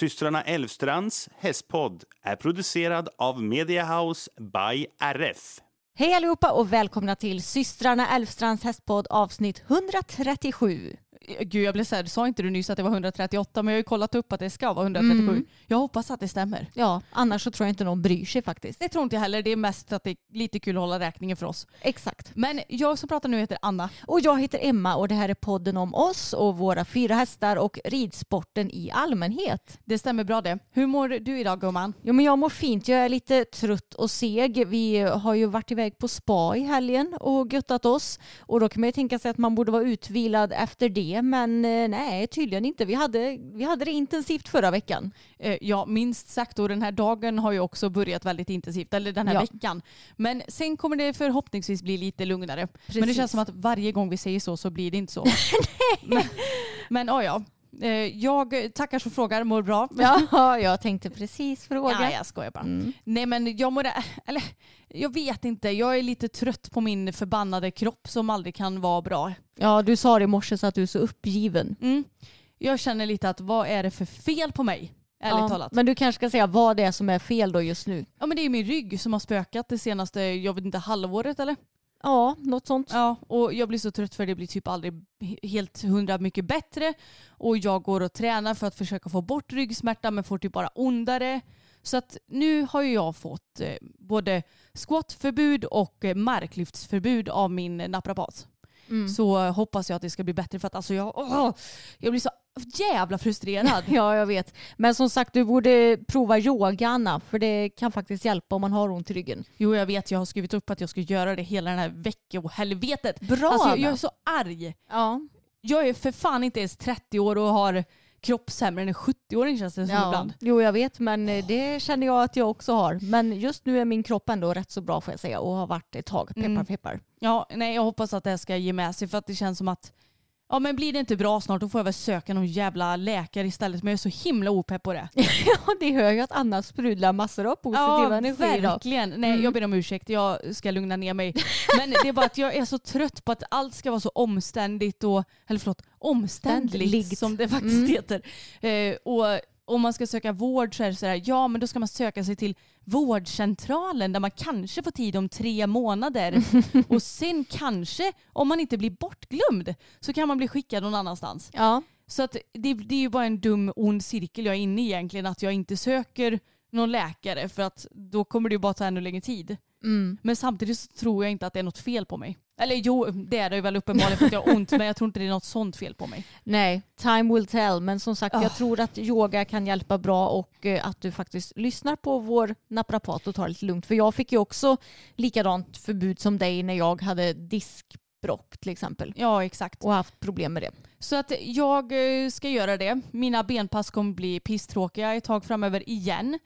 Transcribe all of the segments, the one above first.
Systrarna Elvstrands hästpodd är producerad av Mediahouse by RF. Hej allihopa och välkomna till systrarna Älvstrands hästpodd avsnitt 137. Gud jag blev såhär, sa inte du nyss att det var 138 men jag har ju kollat upp att det ska vara 137. Mm. Jag hoppas att det stämmer. Ja, annars så tror jag inte någon bryr sig faktiskt. Det tror inte jag heller, det är mest att det är lite kul att hålla räkningen för oss. Exakt. Men jag som pratar nu heter Anna. Och jag heter Emma och det här är podden om oss och våra fyra hästar och ridsporten i allmänhet. Det stämmer bra det. Hur mår du idag gumman? Jo men jag mår fint, jag är lite trött och seg. Vi har ju varit iväg på spa i helgen och göttat oss. Och då kan man ju tänka sig att man borde vara utvilad efter det men eh, nej tydligen inte. Vi hade, vi hade det intensivt förra veckan. Eh, ja minst sagt och den här dagen har ju också börjat väldigt intensivt, eller den här Ja. veckan. Men sen kommer det förhoppningsvis bli lite lugnare. Men det Precis. känns som att varje gång vi säger så så blir det inte så. men men ja, ja. Eh, Jag tackar som frågar, mår bra. Ja, jag tänkte precis fråga. Ja, jag skojar bara. Mm. Nej men jag mår, eller jag vet inte, jag är lite trött på min förbannade kropp som aldrig kan vara bra. Ja, du sa det i morse så att du är så uppgiven. Mm. Jag känner lite att vad är det för fel på mig? Ärligt Ja, talat. Men du kanske ska säga vad det är som är fel då just nu. Ja men det är min rygg som har spökat det senaste, jag vet inte, halvåret eller? Ja, något sånt. Ja, och jag blir så trött för det blir typ aldrig helt hundra mycket bättre. Och jag går och tränar för att försöka få bort ryggsmärta men får typ bara ondare. Så att nu har ju jag fått eh, både squatförbud och eh, marklyftsförbud av min naprapat. Mm. Så hoppas jag att det ska bli bättre för att alltså jag, åh, jag blir så jävla frustrerad. Ja, jag vet. Men som sagt, du borde prova yoga, Anna. För det kan faktiskt hjälpa om man har ont i ryggen. Jo jag vet, jag har skrivit upp att jag ska göra det hela den här veckohelvetet. Bra, Alltså jag, jag är så arg. Ja. Jag är för fan inte ens 30 år och har kropp sämre än en 70-åring känns det som ja. ibland. Jo, jag vet. Men eh, det känner jag att jag också har. Men just nu är min kropp ändå rätt så bra får jag säga. Och har varit ett tag. Peppar, Mm. peppar. Ja, nej jag hoppas att det här ska ge med sig för att det känns som att Ja men blir det inte bra snart då får jag väl söka någon jävla läkare istället men jag är så himla opepp på det. Ja, det hör ju att Anna sprudlar massor av positiva energi idag. verkligen. Nej Mm. jag ber om ursäkt, jag ska lugna ner mig. Men det är bara att jag är så trött på att allt ska vara så omständigt och, eller förlåt, omständligt Ständligt. som det faktiskt Mm. heter. Eh, och om man ska söka vård så är det sådär, ja men då ska man söka sig till vårdcentralen där man kanske får tid om tre månader. och sen kanske, om man inte blir bortglömd, så kan man bli skickad någon annanstans. Ja. Så att det, det är ju bara en dum ond cirkel jag är inne i egentligen, att jag inte söker någon läkare för att då kommer det ju bara ta ännu längre tid. Mm. Men samtidigt så tror jag inte att det är något fel på mig. Eller jo, det är det väl uppenbarligen för att jag har ont men jag tror inte det är något sånt fel på mig. Nej, time will tell. Men som sagt, Ah. jag tror att yoga kan hjälpa bra och eh, att du faktiskt lyssnar på vår naprapat och tar det lite lugnt. För jag fick ju också likadant förbud som dig när jag hade diskbrock till exempel. Ja exakt. Och haft problem med det. Så att jag eh, ska göra det. Mina benpass kommer bli pisstråkiga ett tag framöver igen.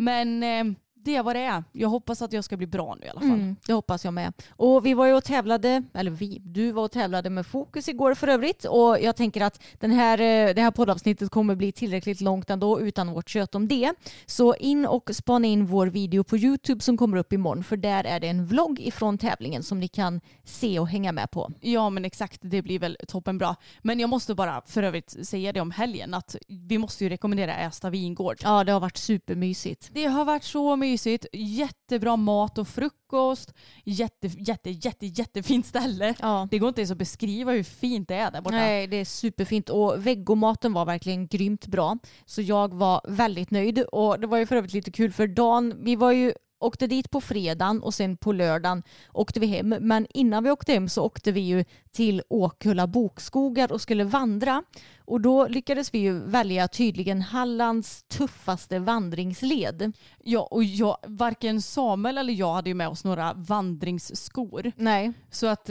Men eh, det är vad det är. Jag hoppas att jag ska bli bra nu i alla fall. Mm, det hoppas jag med. Och vi var ju och tävlade, eller vi, du var och tävlade med Fokus igår för övrigt. Och jag tänker att den här, eh, det här poddavsnittet kommer bli tillräckligt långt ändå utan vårt kött om det. Så in och spana in vår video på YouTube som kommer upp imorgon. För där är det en vlogg ifrån tävlingen som ni kan se och hänga med på. Ja men exakt, det blir väl toppen bra. Men jag måste bara för övrigt säga det om helgen att vi måste ju rekommendera Ästa vingård. Ja, det har varit supermysigt. Det har varit så mysigt mysigt, jättebra mat och frukost, jätte, jätte, jätte, jättefint ställe. Ja. Det går inte ens att beskriva hur fint det är där borta. Nej, det är superfint och veggomaten var verkligen grymt bra. Så jag var väldigt nöjd och det var ju för övrigt lite kul för dagen, vi var ju åkte dit på fredagen och sen på lördagen åkte vi hem. Men innan vi åkte hem så åkte vi ju till Åkulla bokskogar och skulle vandra. Och då lyckades vi ju välja tydligen Hallands tuffaste vandringsled. Ja, och jag, varken Samuel eller jag hade ju med oss några vandringsskor. Nej. Så att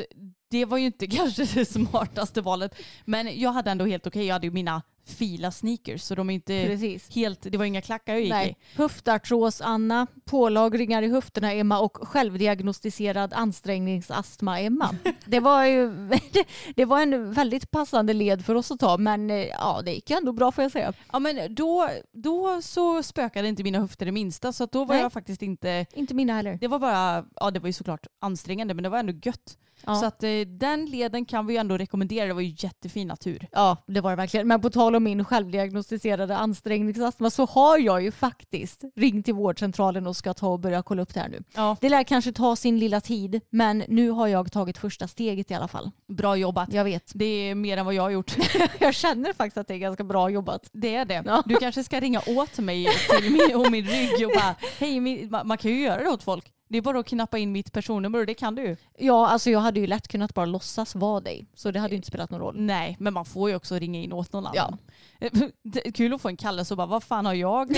det var ju inte kanske det smartaste valet. Men jag hade ändå helt okej. Jag hade ju mina fila sneakers så de är inte Precis. helt, det var inga klackar jag gick Nej. i. Höftartros Anna, pålagringar i höfterna Emma och självdiagnostiserad ansträngningsastma Emma. Det var ju det var en väldigt passande led för oss att ta men eh, ja det gick ju ändå bra får jag säga. Ja men då, då så spökade inte mina höfter det minsta så då var Nej. jag faktiskt inte, Inte mina heller. det var bara, ja det var ju såklart ansträngande men det var ändå gött. Ja. Så att eh, den leden kan vi ju ändå rekommendera, det var ju jättefin natur. Ja, det var det verkligen. Men på tal om min självdiagnostiserade ansträngningsastma så har jag ju faktiskt ringt till vårdcentralen och ska ta och börja kolla upp det här nu. Ja, Det lär kanske ta sin lilla tid, men nu har jag tagit första steget i alla fall. bra jobbat. Jag vet. Det är mer än vad jag har gjort. Jag känner faktiskt att det är ganska bra jobbat. Det är det. Ja. Du kanske ska ringa åt mig till min, och min rygg och bara hej, man kan ju göra det åt folk. Det är bara att knappa in mitt personnummer och det kan du. Ja, alltså jag hade ju lätt kunnat bara låtsas vara dig, så det hade ju inte spelat någon roll. Nej, men man får ju också ringa in åt någon Ja. annan. Det är kul att få en kallelse och bara vad fan har jag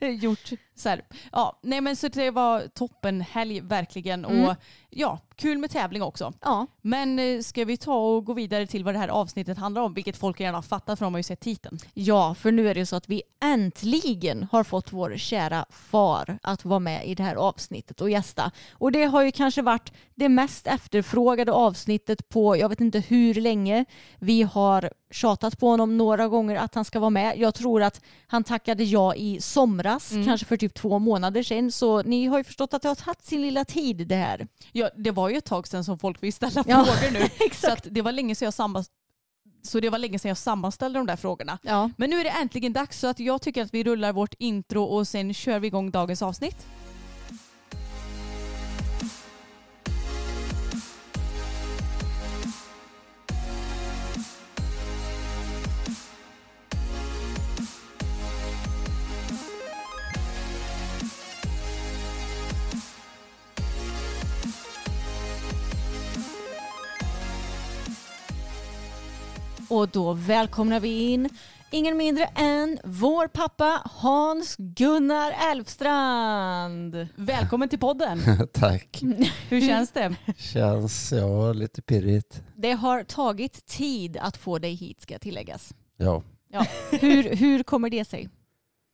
eh, gjort? Så här. Ja, nej men så det var toppen helg verkligen Mm. och ja, kul med tävling också. Ja, Men eh, ska vi ta och gå vidare till vad det här avsnittet handlar om, vilket folk gärna fattar för de har ju sett titeln. ja, för nu är det så att vi äntligen har fått vår kära far att vara med i det här avsnittet och gästa. Och det har ju kanske varit det mest efterfrågade avsnittet på jag vet inte hur länge. Vi har tjatat på honom några gånger att han ska vara med. Jag tror att han tackade ja i somras, kanske för typ två månader sedan. Så ni har ju förstått att det har tagit sin lilla tid det här. Ja, det var ju ett tag sedan som folk fick ställa Ja, frågor nu. Så det var länge sedan jag samma så det var länge sedan jag sammanställde de där frågorna. Ja. Men nu är det äntligen dags så att jag tycker att vi rullar vårt intro och sen kör vi igång dagens avsnitt. Och då välkomnar vi in ingen mindre än vår pappa Hans Gunnar Elfstrand. Välkommen till podden. Tack. Hur känns det? Känns ja, lite pirrigt. Det har tagit tid att få dig hit ska tilläggas. Ja, Ja. Hur, hur kommer det sig?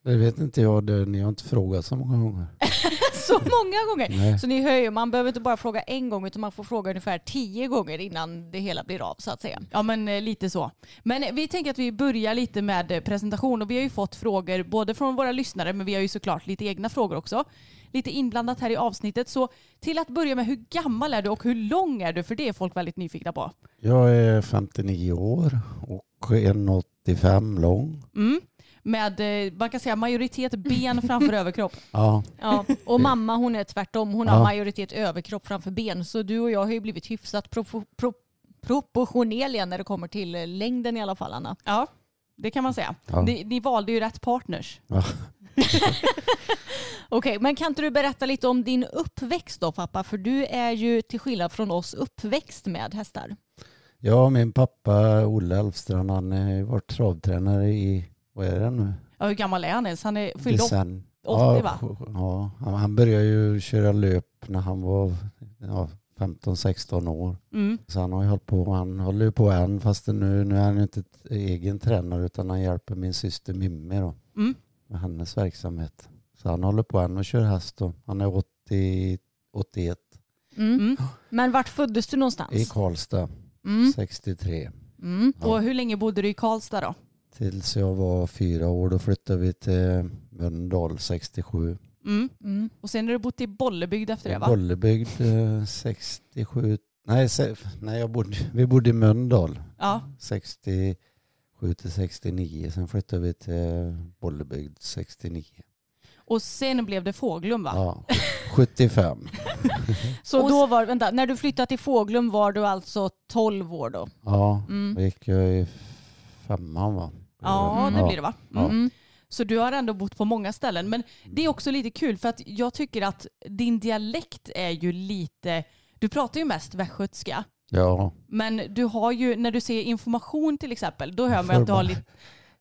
det vet inte jag. Det, ni har inte frågat så många gånger. Så många gånger. Nej. Så ni hör ju, man behöver inte bara fråga en gång utan man får fråga ungefär tio gånger innan det hela blir av så att säga. Ja men eh, lite så. Men eh, vi tänker att vi börjar lite med eh, presentation och vi har ju fått frågor både från våra lyssnare men vi har ju såklart lite egna frågor också. Lite inblandat här i avsnittet. Så till att börja med, hur gammal är du och hur lång är du? För det är folk väldigt nyfikna på. Jag är 59 år och 1,85 lång. Mm. Med, eh, man kan säga majoritet ben framför överkropp. Ja, Ja, och mamma hon är tvärtom. Hon har Ja. majoritet överkropp framför ben. Så du och jag har ju blivit hyfsat pro, pro, proportionerliga när det kommer till eh, längden i alla fall Anna. Ja, det kan man säga. Ja. Ni, ni valde ju rätt partners. ja. Okej, men kan inte du berätta lite om din uppväxt då pappa? För du är ju till skillnad från oss uppväxt med hästar. ja min pappa Olle Elfstrand han har varit travtränare i, vad är det nu? Ja, hur gammal är han ens? Han är fylld åt- Decen- 80 va? ja, Ja, han- började ju köra löp när han var ja, 15-16 år. Mm. Så han har ju hållit på, han håller ju på än fast nu, nu är han ju inte egen tränare utan han hjälper min syster Mimmi då Mm. med hennes verksamhet. Så han håller på än och kör häst då. Han är 80, 81 Mm. Mm. Men vart föddes du i någonstans? Karlstad, Mm. 63. Mm. Ja. Och hur länge bodde du i Karlstad då? Tills jag var fyra år då flyttade vi till Mölndal 67. Mm. Mm. Och sen har du bott i Bollebygd efter det va? Bollebygd eh, 67. Nej, se, nej jag bodde, vi bodde i Mölndal Ja. 67 till 69. Sen flyttade vi till Bollebygd 69. Och sen blev det Fåglum va? Ja, 75. Så då var, vänta, när du flyttade till Fåglum var du alltså 12 år då? Ja, Mm. då gick jag i femman va? Ja, det blir det va? Mm. Så du har ändå bott på många ställen. Men det är också lite kul för att jag tycker att din dialekt är ju lite, du pratar ju mest västgötska. Ja, Men du har ju, när du säger information till exempel, då hör man att du har lite...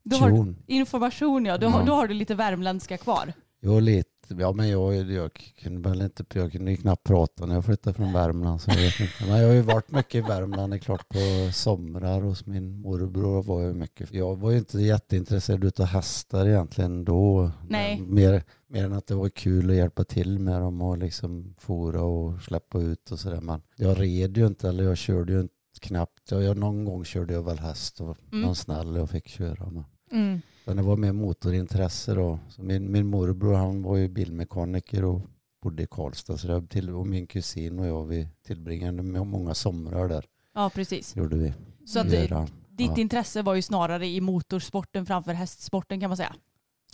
Du har, information ja, har, Ja. då har du lite värmländska kvar. Jo, lite. Ja, men jag, jag kunde väl inte, jag kunde ju knappt prata när jag flyttade från Värmland. Så jag, vet inte. Men jag har ju varit mycket i Värmland, det är klart på somrar hos min morbror var jag mycket. Jag var ju inte jätteintresserad av hästar egentligen då. Nej. Mer, mer än att det var kul att hjälpa till med dem och liksom fora och släppa ut och sådär. Men jag red ju inte eller jag körde ju inte knappt. Jag, jag, någon gång körde jag väl häst och Mm. någon snäll jag fick köra. Men. Mm. Men det var mer motorintresse då. Så min, min morbror han var ju bilmekaniker och bodde i Karlstad. Så det till, och min kusin och jag vi tillbringade må- många somrar där. Ja, precis. Gjorde vi. Så att I det, Öran. ditt Ja. intresse var ju snarare i motorsporten framför hästsporten kan man säga.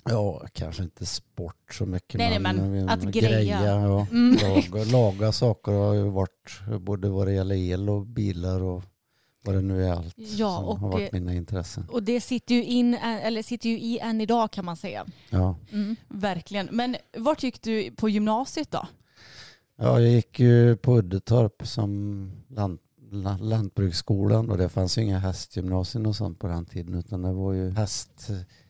Ja, kanske inte sport så mycket. Nej, nej, men att greja. ja. Mm. Laga, laga saker har ju varit både vad det gäller el och bilar och vad det nu är allt Ja, som och, har varit mina intressen. Och det sitter ju, in, eller sitter ju i än idag kan man säga. Ja. Mm. Verkligen. Men vart gick du på gymnasiet då? Ja, jag gick ju på Uddetorp som lant, la- lantbruksskolan och det fanns ju inga hästgymnasium och sånt på den tiden utan det var ju häst,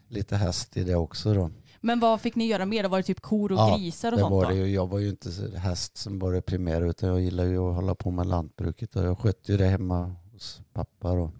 lite häst i det också då. Men vad fick ni göra mer? då? Var det typ kor och Ja, grisar och Det sånt var det ju. Jag var ju inte häst som var det primära utan jag gillar ju att hålla på med lantbruket och jag skötte ju det hemma hos pappa då.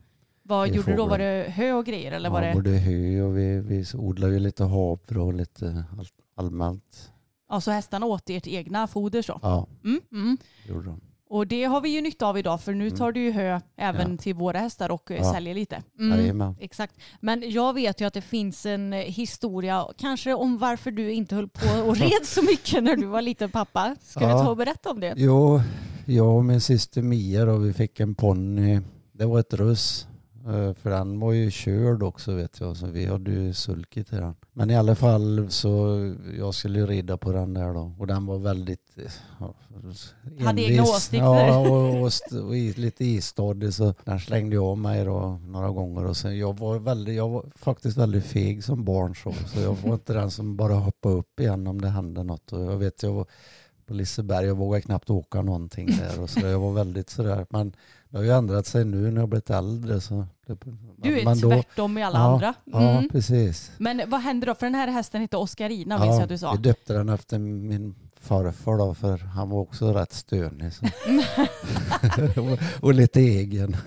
Vad gjorde du då? Var det hö och grejer eller var ja, det? både hö och vi, vi odlade ju lite havre och lite all, allmänt. Ja, så hästarna åt ert egna foder så. Ja, Mm. Mm. gjorde de. Och det har vi ju nytta av idag för nu tar du ju hö även Ja. till våra hästar och eh, Ja. säljer lite. Mm. Exakt. Men jag vet ju att det finns en eh, historia, kanske om varför du inte höll på och red så mycket när du var liten pappa. Ska du ta och berätta om det? Jo, jag och min syster Mia då, vi fick en ponny. Det var ett russ. eh, För den var ju körd också vet jag, så vi hade ju sulkit till den. Men i alla fall så, jag skulle ju rida på den där då. Och den var väldigt... eh, Ja, Hade egna åsikter. Ja, och, och, och i- lite istadig så den slängde jag av mig då några gånger. Och sen, jag, var väldigt, jag var faktiskt väldigt feg som barn så. Så jag var inte den som bara hoppade upp igen om det hände något. Och jag vet, jag var på Liseberg. Jag vågade knappt åka någonting där. Och så där. Jag var väldigt sådär. Men det har ju ändrat sig nu när jag blivit äldre. Så det, Du är men då- tvärtom i alla Ja. andra. Ja, Mm. precis. Men vad hände då? För den här hästen hette Oscarina minns jag att du sa. vi döpte den efter min farfar då, för han var också rätt stönig. Och, och lite egen.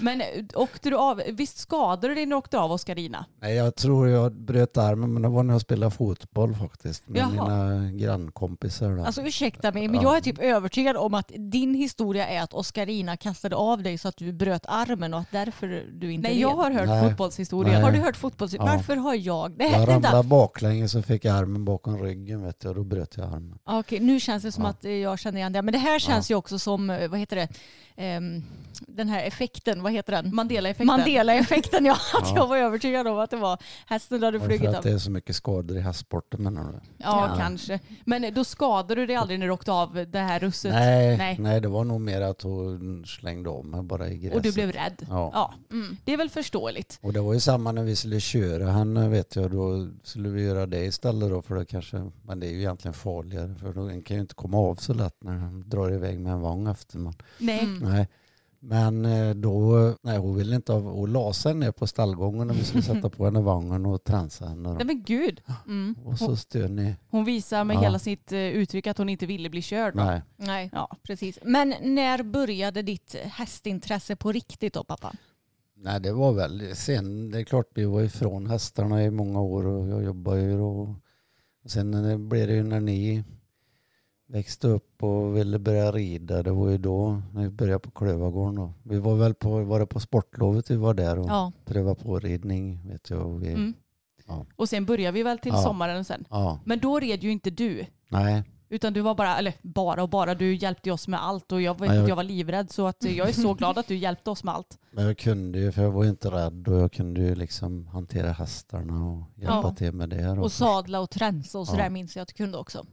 Men eh, åkte du av, visst skadade du dig när du åkte av Oscarina? Nej, jag tror jag bröt armen, men det var när jag spelade fotboll faktiskt. Med Jaha. mina grannkompisar. Då. Alltså ursäkta mig, men Ja. jag är typ övertygad om att din historia är att Oscarina kastade av dig så att du bröt armen och att därför du inte Nej, red. jag har hört Nej. fotbollshistorier. Nej. Har du hört fotbolls... Ja. Varför har jag... Det jag ramlade baklänges och fick armen bakom ryggen vet du, och då bröt jag armen. Okej, nu känns det som Ja. att eh, jag känner igen det. Men det här känns ju också som, eh, vad heter det, Ehm, den här effekten, vad heter den? Mandela-effekten. Mandela-effekten, ja. Att Ja. jag var övertygad om att det var hästen du hade Var det flugit för av. att det är så mycket skador i hästsporten menar du? Ja, Ja. kanske. Men då skadade du dig aldrig när du åkte av det här russet? Nej, Nej. nej. det var nog mer att hon slängde om mig bara i gräset. Och du blev rädd? Ja. ja. Mm. Det är väl förståeligt. Och det var ju samma när vi skulle köra. Han vet jag, då skulle vi göra det istället då för det kanske, men det är ju egentligen farligare för då kan ju inte komma av så lätt när han drar iväg med en vagn efter man. Nej. Mm. Nej. Men eh, då, nej hon ville inte av, hon la sig ner på stallgången när vi skulle sätta på henne vagnen och transa henne. Nej Då. men gud. Mm. Och så stör ni. Hon visar med Ja. hela sitt eh, uttryck att hon inte ville bli körd. va? Nej. Nej, Ja. precis. Men när började ditt hästintresse på riktigt då pappa? nej, det var väl sen, det är klart vi var ifrån hästarna i många år och jag jobbade ju och, och sen det blev det ju när ni växte upp och ville börja rida, det var ju då när vi började på Klövargården. då. Vi var väl på, var det på sportlovet vi var där och Ja. prövade på ridning vet jag. Och vi, Mm. Ja. Och sen börjar vi väl till Ja. sommaren sen. Ja, Men då red ju inte du. nej. Utan du var bara, eller bara och bara, du hjälpte oss med allt och jag vet jag- jag var livrädd så att jag är så glad att du hjälpte oss med allt. Men jag kunde ju, för jag var ju inte rädd och jag kunde ju liksom hantera hästarna och hjälpa Ja. till med det. då. Och sadla och tränsa och sådär Ja. minns jag att du kunde också.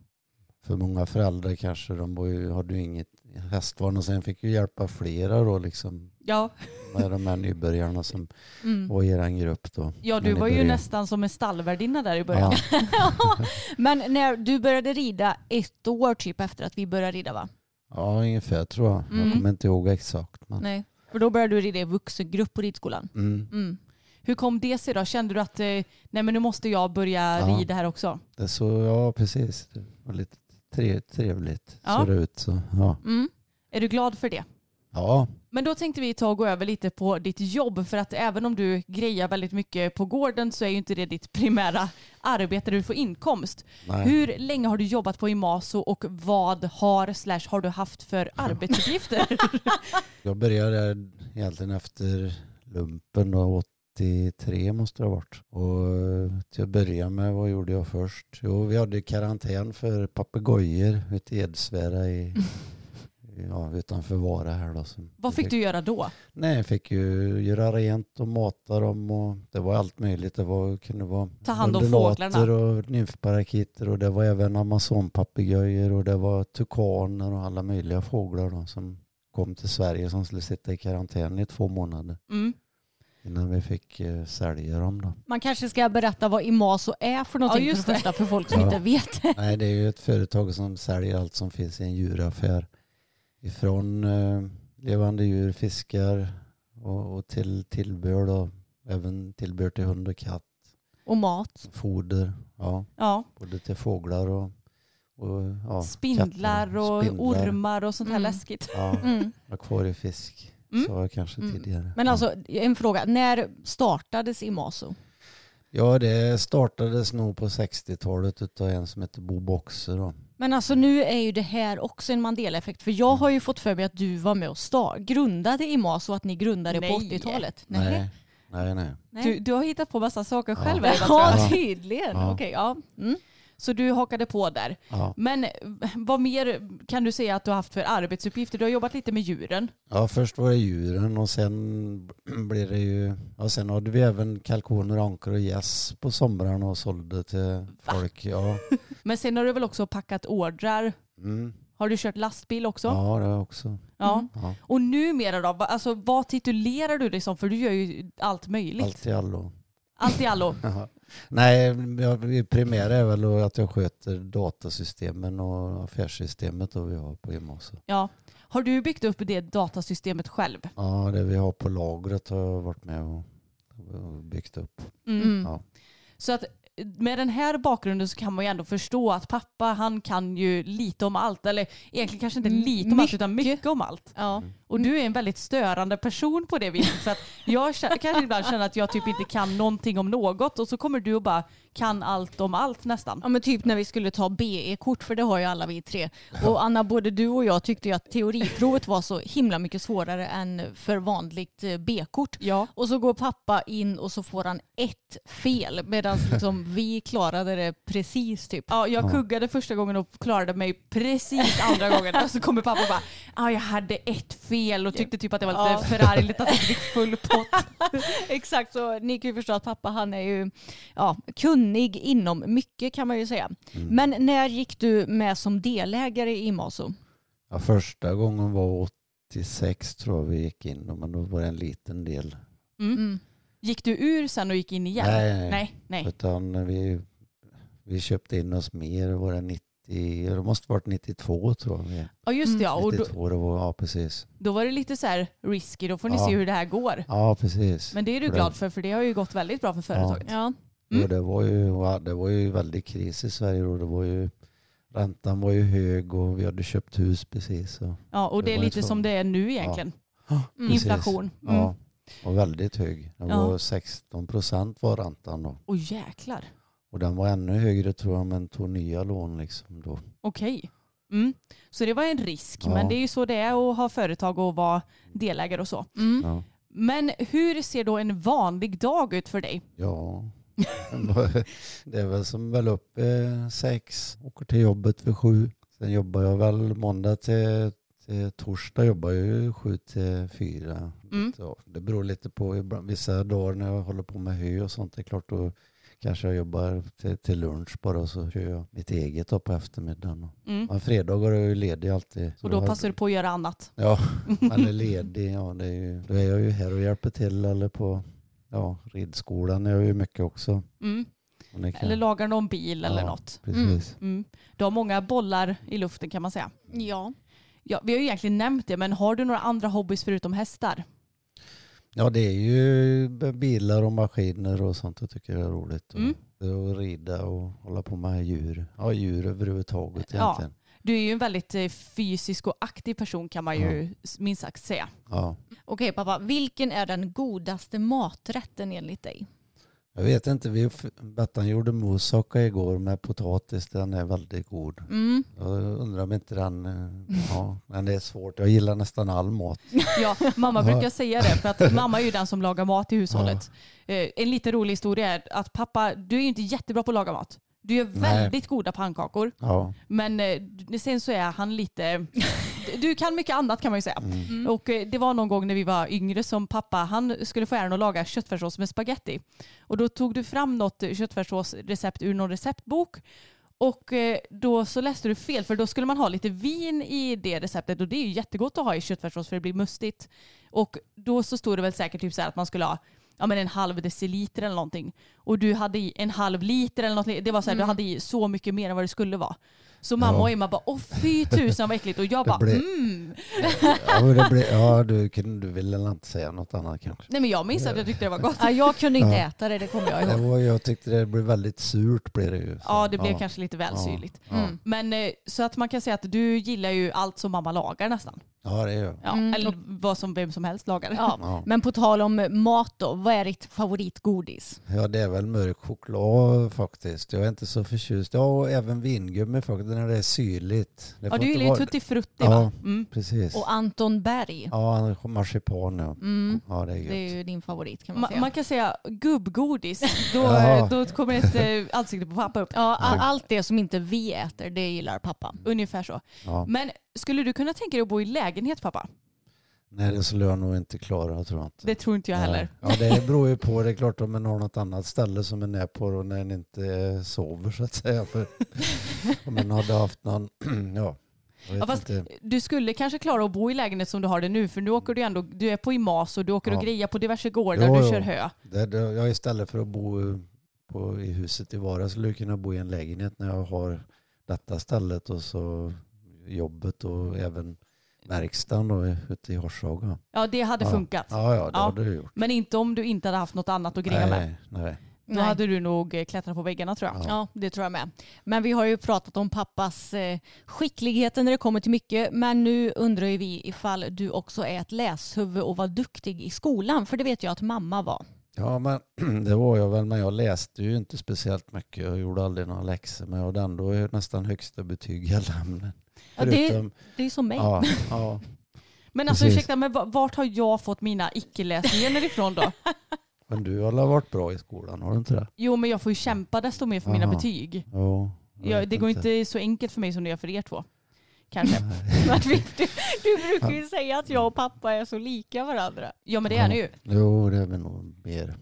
För många föräldrar kanske, de ju, hade ju inget hästvana och sen fick ju hjälpa flera då liksom Ja, med de här nybörjarna som Mm. var i er grupp då. ja du var ju nästan som en stallvärdinna där i början. Ja, Men när du började rida ett år typ efter att vi började rida va? ja, ungefär tror jag. Mm. Jag kommer inte ihåg exakt. Men, Nej. För då började du rida i vuxengrupp på ridskolan. mm. Mm. Hur kom det sig då? Kände du att eh, nej men nu måste jag börja Ja. rida här också? Det så, ja precis. Det var lite tre, trevligt. Ja. Såg det ut så. Ja. Mm. Är du glad för det? ja, Men då tänkte vi ta och gå över lite på ditt jobb för att även om du grejar väldigt mycket på gården så är ju inte det ditt primära arbete där du får inkomst. nej. Hur länge har du jobbat på Imaso och vad har slash har du haft för arbetsuppgifter? Jag började egentligen efter lumpen och 83 måste det ha varit. Och eh, till att börja med, vad gjorde jag först? Jo, vi hade karantän för papegojor ute i Edsvära i, ja, utanför Vara här då. vad fick du göra då? Nej, jag fick ju göra rent och mata dem och det var allt möjligt. Det var, kunde vara Ta hand om fåglarna. och nymfparakiter och det var även amazonpapegojor och det var tukaner och alla möjliga fåglar då, som kom till Sverige som skulle sitta i karantän i två månader Mm. Innan vi fick eh, sälja dem. Då. Man kanske ska berätta vad Imaso är för någonting Ja, just för det första för folk som Ja. inte vet. Nej, det är ju ett företag som säljer allt som finns i en djuraffär. Ifrån eh, levande djur, fiskar och, och till tillbehör då. Även tillbehör till hund och katt. Och mat. Foder, ja. Ja. Både till fåglar och, och ja, Spindlar katter. och Spindlar. ormar och sånt här Mm. läskigt. Ja, Mm. akvariefisk Mm. jag kanske Mm. tidigare. Men Ja. alltså en fråga, när startades Imaso? Ja, det startades nog på 60-talet utav en som heter Bo Boxer. Då. Men alltså nu är ju det här också en Mandela-effekt för jag har ju fått för mig att du var med och sta- grundade Imaso och att ni grundade på Nej. 80-talet. Nej, nej, nej. Nej. Du, du har hittat på massa saker Ja. själv. Ja, Ja. tydligen. Ja. Okej, ja. Mm. Så du hakade på där. Ja. Men vad mer kan du säga att du har haft för arbetsuppgifter? Du har jobbat lite med djuren. Ja, först var det djuren och sen blev det ju... Ja, sen hade vi även kalkoner, ankor och gäss på somrarna och sålde till folk. Ja, Men sen har du väl också packat ordrar. mm. Har du kört lastbil också? ja det har jag också. Ja. Ja. Och numera då, alltså, vad titulerar du dig som? För du gör ju allt möjligt. Allt i allo. Allt i allo. Nej, primära är väl att jag sköter datasystemen och affärssystemet då vi har på Imaso. Ja. Har du byggt upp det datasystemet själv? Ja, det vi har på lagret har jag varit med och, byggt upp. Mm. Ja. Så att med den här bakgrunden så kan man ju ändå förstå att pappa han kan ju lite om allt. Eller egentligen kanske inte Mm, lite om allt utan mycket om allt. Ja. Och du är en väldigt störande person på det viset. För att jag kanske ibland känner att jag typ inte kan någonting om något och så kommer du och bara kan allt om allt nästan. Ja men typ när vi skulle ta BE-kort för det har ju alla vi tre. Och Anna, både du och jag tyckte ju att teoriprovet var så himla mycket svårare än för vanligt eh, B-kort. Ja. Och så går pappa in och så får han ett fel medan liksom vi klarade det precis typ. Ja, jag Ja. kuggade första gången och klarade mig precis andra gången. Och så kommer pappa och bara, ah, jag hade ett fel och tyckte typ att det var lite Ja. förargligt att jag fick full pott. Exakt, så ni kan ju förstå att pappa han är ju ja, kunnig inom mycket kan man ju säga. Mm. Men när gick du med som delägare i Imaso? Ja, första gången var 86 tror jag vi gick in då, men då var det en liten del. Mm. Gick du ur sen och gick in igen? Nej, nej. nej. Utan vi, vi köpte in oss mer, det var det 90, det måste varit 92 tror jag. Ja just det ja, och då, 92 det var, ja precis. då var det lite så här risky, då får ni Ja. se hur det här går. Ja precis. Men det är du För glad det- för, för det har ju gått väldigt bra för företaget. Ja. Mm. Och det, var ju, ja, det var ju väldigt kris i Sverige då. Det var ju, räntan var ju hög och vi hade köpt hus precis. Ja, och det Det är lite som det är nu egentligen. Mm. Inflation. Mm. Ja, och väldigt hög. Den Ja. var 16 procent var räntan då. Och jäklar. Och den var ännu högre tror jag men tog nya lån liksom då. Okej. Mm. Så det var en risk, Ja. men det är ju så det är att ha företag och vara delägare och så. Mm. Ja. Men hur ser då en vanlig dag ut för dig? Ja, det är väl som väl upp eh, sex, åker till jobbet vid sju. Sen jobbar jag väl måndag till, till torsdag jobbar jag ju sju till fyra. Mm. Så det beror lite på vissa dagar när jag håller på med hö och sånt. Det är klart då kanske jag jobbar till, till lunch bara och så kör jag mitt eget då på eftermiddagen. Mm. Men fredagar är jag ju ledig alltid. Och då har- passar du på att göra annat. Ja, man är ledig. Ja, det är ju, då är jag ju här och hjälper till eller på ja, ridskolan är jag ju mycket också. Mm. Och det kan- Eller lagar någon bil eller Ja. något. Precis. Mm. Du har många bollar i luften kan man säga. Ja. Ja, vi har ju egentligen nämnt det, men har du några andra hobbys förutom hästar? Ja, det är ju bilar och maskiner och sånt jag tycker jag är roligt. Och, Mm. och rida och hålla på med djur. Ja, djur överhuvudtaget Ja. Du är ju en väldigt eh, fysisk och aktiv person kan man ju s- minst sagt säga. Ja. Okej pappa, vilken är den godaste maträtten enligt dig? Jag vet inte, vi, Bettan gjorde moussaka igår med potatis. Den är väldigt god. Mm. Jag undrar om inte den... eh, Ja, men det är svårt. Jag gillar nästan all mat. Ja, mamma Ja. brukar säga det för att mamma är ju den som lagar mat i hushållet. Eh, En lite rolig historia är att pappa, du är ju inte jättebra på att laga mat. Du gör Nej. väldigt goda pannkakor. Ja. Men eh, sen så är han lite... Du kan mycket annat kan man ju säga. Mm. Och eh, det var någon gång när vi var yngre som pappa, han skulle få äran att laga köttfärssås med spaghetti. Och då tog du fram något köttfärssåsrecept ur någon receptbok. Och eh, då så läste du fel för då skulle man ha lite vin i det receptet och det är ju jättegott att ha i köttfärssås för det blir mustigt. Och då så stod det väl säkert typ så här att man skulle ha ja, men en halv deciliter eller någonting. Och du hade i en halv liter eller något. Det var så här, du hade i så mycket mer än vad det skulle vara. Så mamma Ja. och Emma bara, åh fy tusan vad äckligt. Och jag bara, blev- mm. Ja, det blir, ja du, du vill väl inte säga något annat kanske? Nej men jag minns att jag tyckte det var gott. Ja, jag kunde inte Ja. äta det, det kommer jag Det ihåg. var, jag tyckte det blev väldigt surt blev det ju. Så, Ja det blev ja. kanske lite väl Ja. syrligt. Ja. Mm. Men eh, så att man kan säga att du gillar ju allt som mamma lagar nästan. Ja, det gör jag. Ja, Mm. Eller vad som vem som helst lagar. Ja. Ja. Men på tal om mat då, vad är ditt favoritgodis? Ja, det är väl mörk choklad faktiskt. Jag är inte så förtjust. Ja, och även vingummi faktiskt, när det är syrligt. Det Ja får du inte gillar ju vara- tutti frutti Ja. va? Mm. Precis. Och Anton Berg. Ja, marsipan ja. Mm. Ja, det är Det är gött. ju din favorit kan man Ma- säga. man kan säga gubbgodis. Då, Jaha. då kommer ett eh, ansikte på pappa upp. Ja, a- allt det som inte vi äter, det gillar pappa. Ungefär så. Ja. Men skulle du kunna tänka dig att bo i lägenhet pappa? Nej, det skulle jag nog inte klara tror jag inte. Det tror inte jag heller. Nej. Ja, det beror ju på. Det är klart om man har något annat ställe som man är på och när man inte sover så att säga. För om man hade haft någon, ja, Ja, fast inte. du skulle kanske klara att bo i lägenhet som du har det nu för nu åker du ändå, du är på IMAS och du åker och Ja. grejar på diverse gårdar, Jo, du jo. kör hö. Det, det, jag istället för att bo på, i huset i Vara skulle jag kunna bo i en lägenhet när jag har detta stället och så jobbet och även verkstaden då, ute i Horshaga. Ja det hade Ja. funkat. Ja, ja, det Ja. hade du gjort. Men inte om du inte hade haft något annat att greja med. Nej, nej. Då Nej. hade du nog eh, klättrat på väggarna tror jag. Ja. Ja, det tror jag med. Men vi har ju pratat om pappas eh, skicklighet när det kommer till mycket. Men nu undrar ju vi ifall du också är ett läshuvud och var duktig i skolan. För det vet jag att mamma var. Ja, men det var jag väl, men jag läste ju inte speciellt mycket. Jag gjorde aldrig några läxor, men jag hade ändå nästan högsta betyg i alla ämnen. Ja, det, Förutom, det är som mig. ja, ja, Men alltså Precis. ursäkta, men va- vart har jag fått mina icke-läsgener ifrån då? men du har varit bra i skolan, har du inte det? Jo men jag får ju kämpa desto mer för mina Aha. betyg. Jo, jag det går inte så enkelt för mig som det gör för er två. Kanske. Vi- du, du brukar ju säga att jag och pappa är så lika varandra. Ja men det är ni ju. Jo, det är väl nog mer.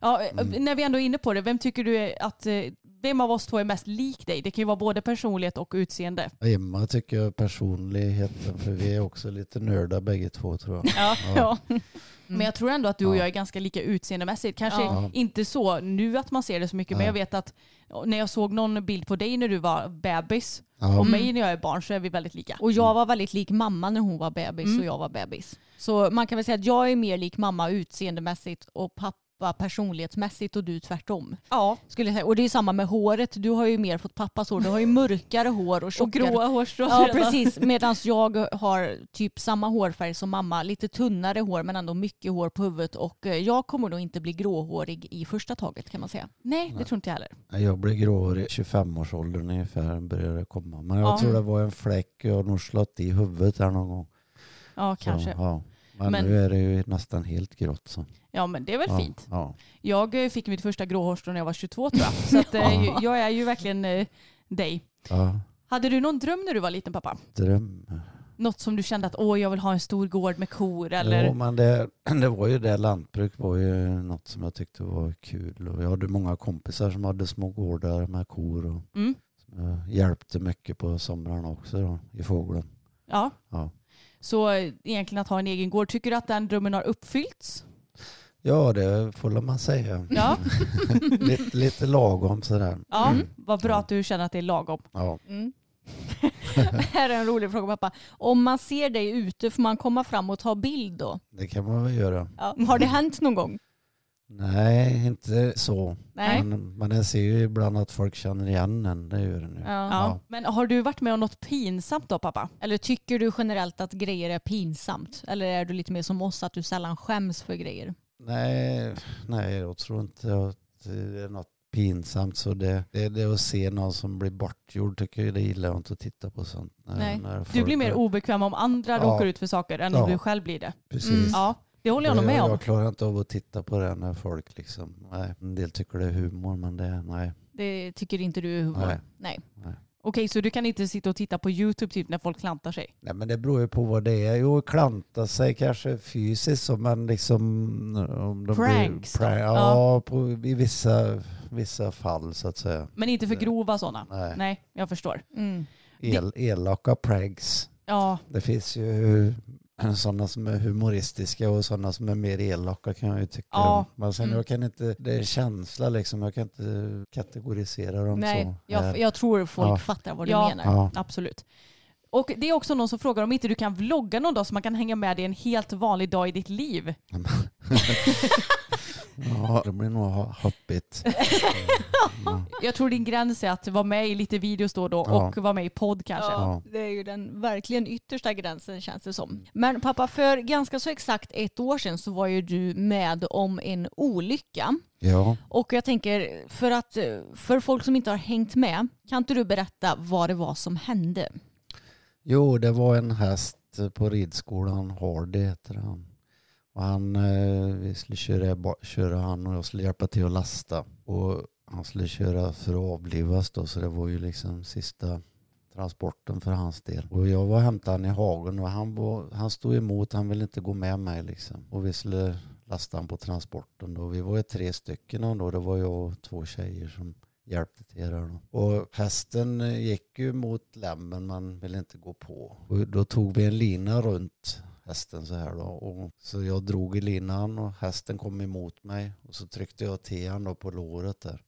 Ja, eh, Mm. När vi ändå är inne på det, vem tycker du att, eh, vem av oss två är mest lik dig? Det kan ju vara både personlighet och utseende. Emma tycker jag personligheten, för vi är också lite nördar bägge två tror jag. Ja. Ja. Men jag tror ändå att du och Ja. jag är ganska lika utseendemässigt. Kanske Ja. inte så nu att man ser det så mycket, men jag vet att när jag såg någon bild på dig när du var bebis Ja. och mig när jag är barn så är vi väldigt lika. Och jag var väldigt lik mamma när hon var bebis Mm. och jag var bebis. Så man kan väl säga att jag är mer lik mamma utseendemässigt och pappa personlighetsmässigt och du tvärtom. Ja, Skulle jag säga. Och det är samma med håret. Du har ju mer fått pappas hår. Du har ju mörkare hår och och tjockare. gråa hårstrån. Ja precis. Medan jag har typ samma hårfärg som mamma. Lite tunnare hår men ändå mycket hår på huvudet. Och eh, jag kommer nog inte bli gråhårig i första taget kan man säga. Nej, det tror inte jag heller. Jag blev gråhårig i 25-årsåldern ungefär, började komma. Men jag Ja. tror det var en fläck, jag har nog slått i huvudet här någon gång. Ja, Så, kanske. ja. Men, Men- nu är det ju nästan helt grått. Så. Ja, men det är väl ja, fint. Ja. Jag eh, fick mitt första gråhårstrå när jag var 22 tror jag. Så att, eh, jag är ju verkligen eh, dig. Hade du någon dröm när du var liten pappa? Dröm. Något som du kände att åh, jag vill ha en stor gård med kor eller? Ja, men det, det var ju det. Lantbruk var ju något som jag tyckte var kul. Och jag hade många kompisar som hade små gårdar med kor. Och Mm. hjälpte mycket på somrarna också då, i fågeln. Ja. Ja. Så egentligen att ha en egen gård, tycker du att den drömmen har uppfyllts? Ja, det får man säga. Ja. lite, lite lagom sådär. Ja, Mm. vad bra att du känner att det är lagom. Ja. Mm. här är en rolig fråga pappa. Om man ser dig ute, får man komma fram och ta bild då? Det kan man väl göra. Ja. Har det hänt någon gång? Nej, inte så. Nej. Men, men jag ser ju ibland att folk känner igen en. Det gör det nu. Ja. Ja. Men har du varit med om något pinsamt då pappa? Eller tycker du generellt att grejer är pinsamt? Eller är du lite mer som oss, att du sällan skäms för grejer? Nej, nej, jag tror inte att det är något pinsamt. Så det, det, det att se någon som blir bortgjord tycker jag det gillar jag inte att titta på sånt. När, Nej. när Du blir mer obekväm om andra Ja. råkar ut för saker än om Ja. du själv blir det. Precis. Mm. Ja, det håller jag nog med om. jag klarar inte av att titta på det när folk liksom, nej, en del tycker det är humor men det, nej. Det tycker inte du är humor? Nej. Nej. Okej, så du kan inte sitta och titta på YouTube typ när folk klantar sig? Nej men det beror ju på vad det är. Jo, klanta sig kanske fysiskt men liksom om de Pranks blir, prank, ja, På, i vissa, vissa fall så att säga. Men inte för grova sådana? Nej. Nej, jag förstår. Mm. El, elaka pranks. Ja, Det finns ju sådana som är humoristiska och sådana som är mer elaka kan jag ju tycka. Ja. Men sen Mm. jag kan inte, det är känsla liksom, jag kan inte kategorisera dem Nej, så. jag, här. jag tror folk Ja. fattar vad du Ja. menar. Ja. absolut. Och det är också någon som frågar om inte du kan vlogga någon dag så man kan hänga med dig en helt vanlig dag i ditt liv. ja, det blir nog ha- hoppigt. Ja. Jag tror din gräns är att vara med i lite videos då och då Ja. och vara med i podd kanske. Ja, det är ju den verkligen yttersta gränsen känns det som. Men pappa, för ganska så exakt ett år sedan så var ju du med om en olycka. ja. Och jag tänker, för, att, för folk som inte har hängt med, kan inte du berätta vad det var som hände? Jo, det var en häst på ridskolan, Hardy heter han. Och han, eh, vi skulle köra, köra han och jag skulle hjälpa till att lasta. Och han skulle köra för att avlivas då, så det var ju liksom sista transporten för hans del. Och jag var och hämtade han i hagen och han, var, han stod emot, han ville inte gå med mig liksom. Och vi skulle lasta han på transporten då. Vi var ju tre stycken då, det var jag och två tjejer som hjälpte till där då. Och hästen eh, gick ju mot lämmen men ville inte gå på. Och då tog vi en lina runt hästen så här då. Och så jag drog i linan och hästen kom emot mig. Och så tryckte jag till han då på låret där.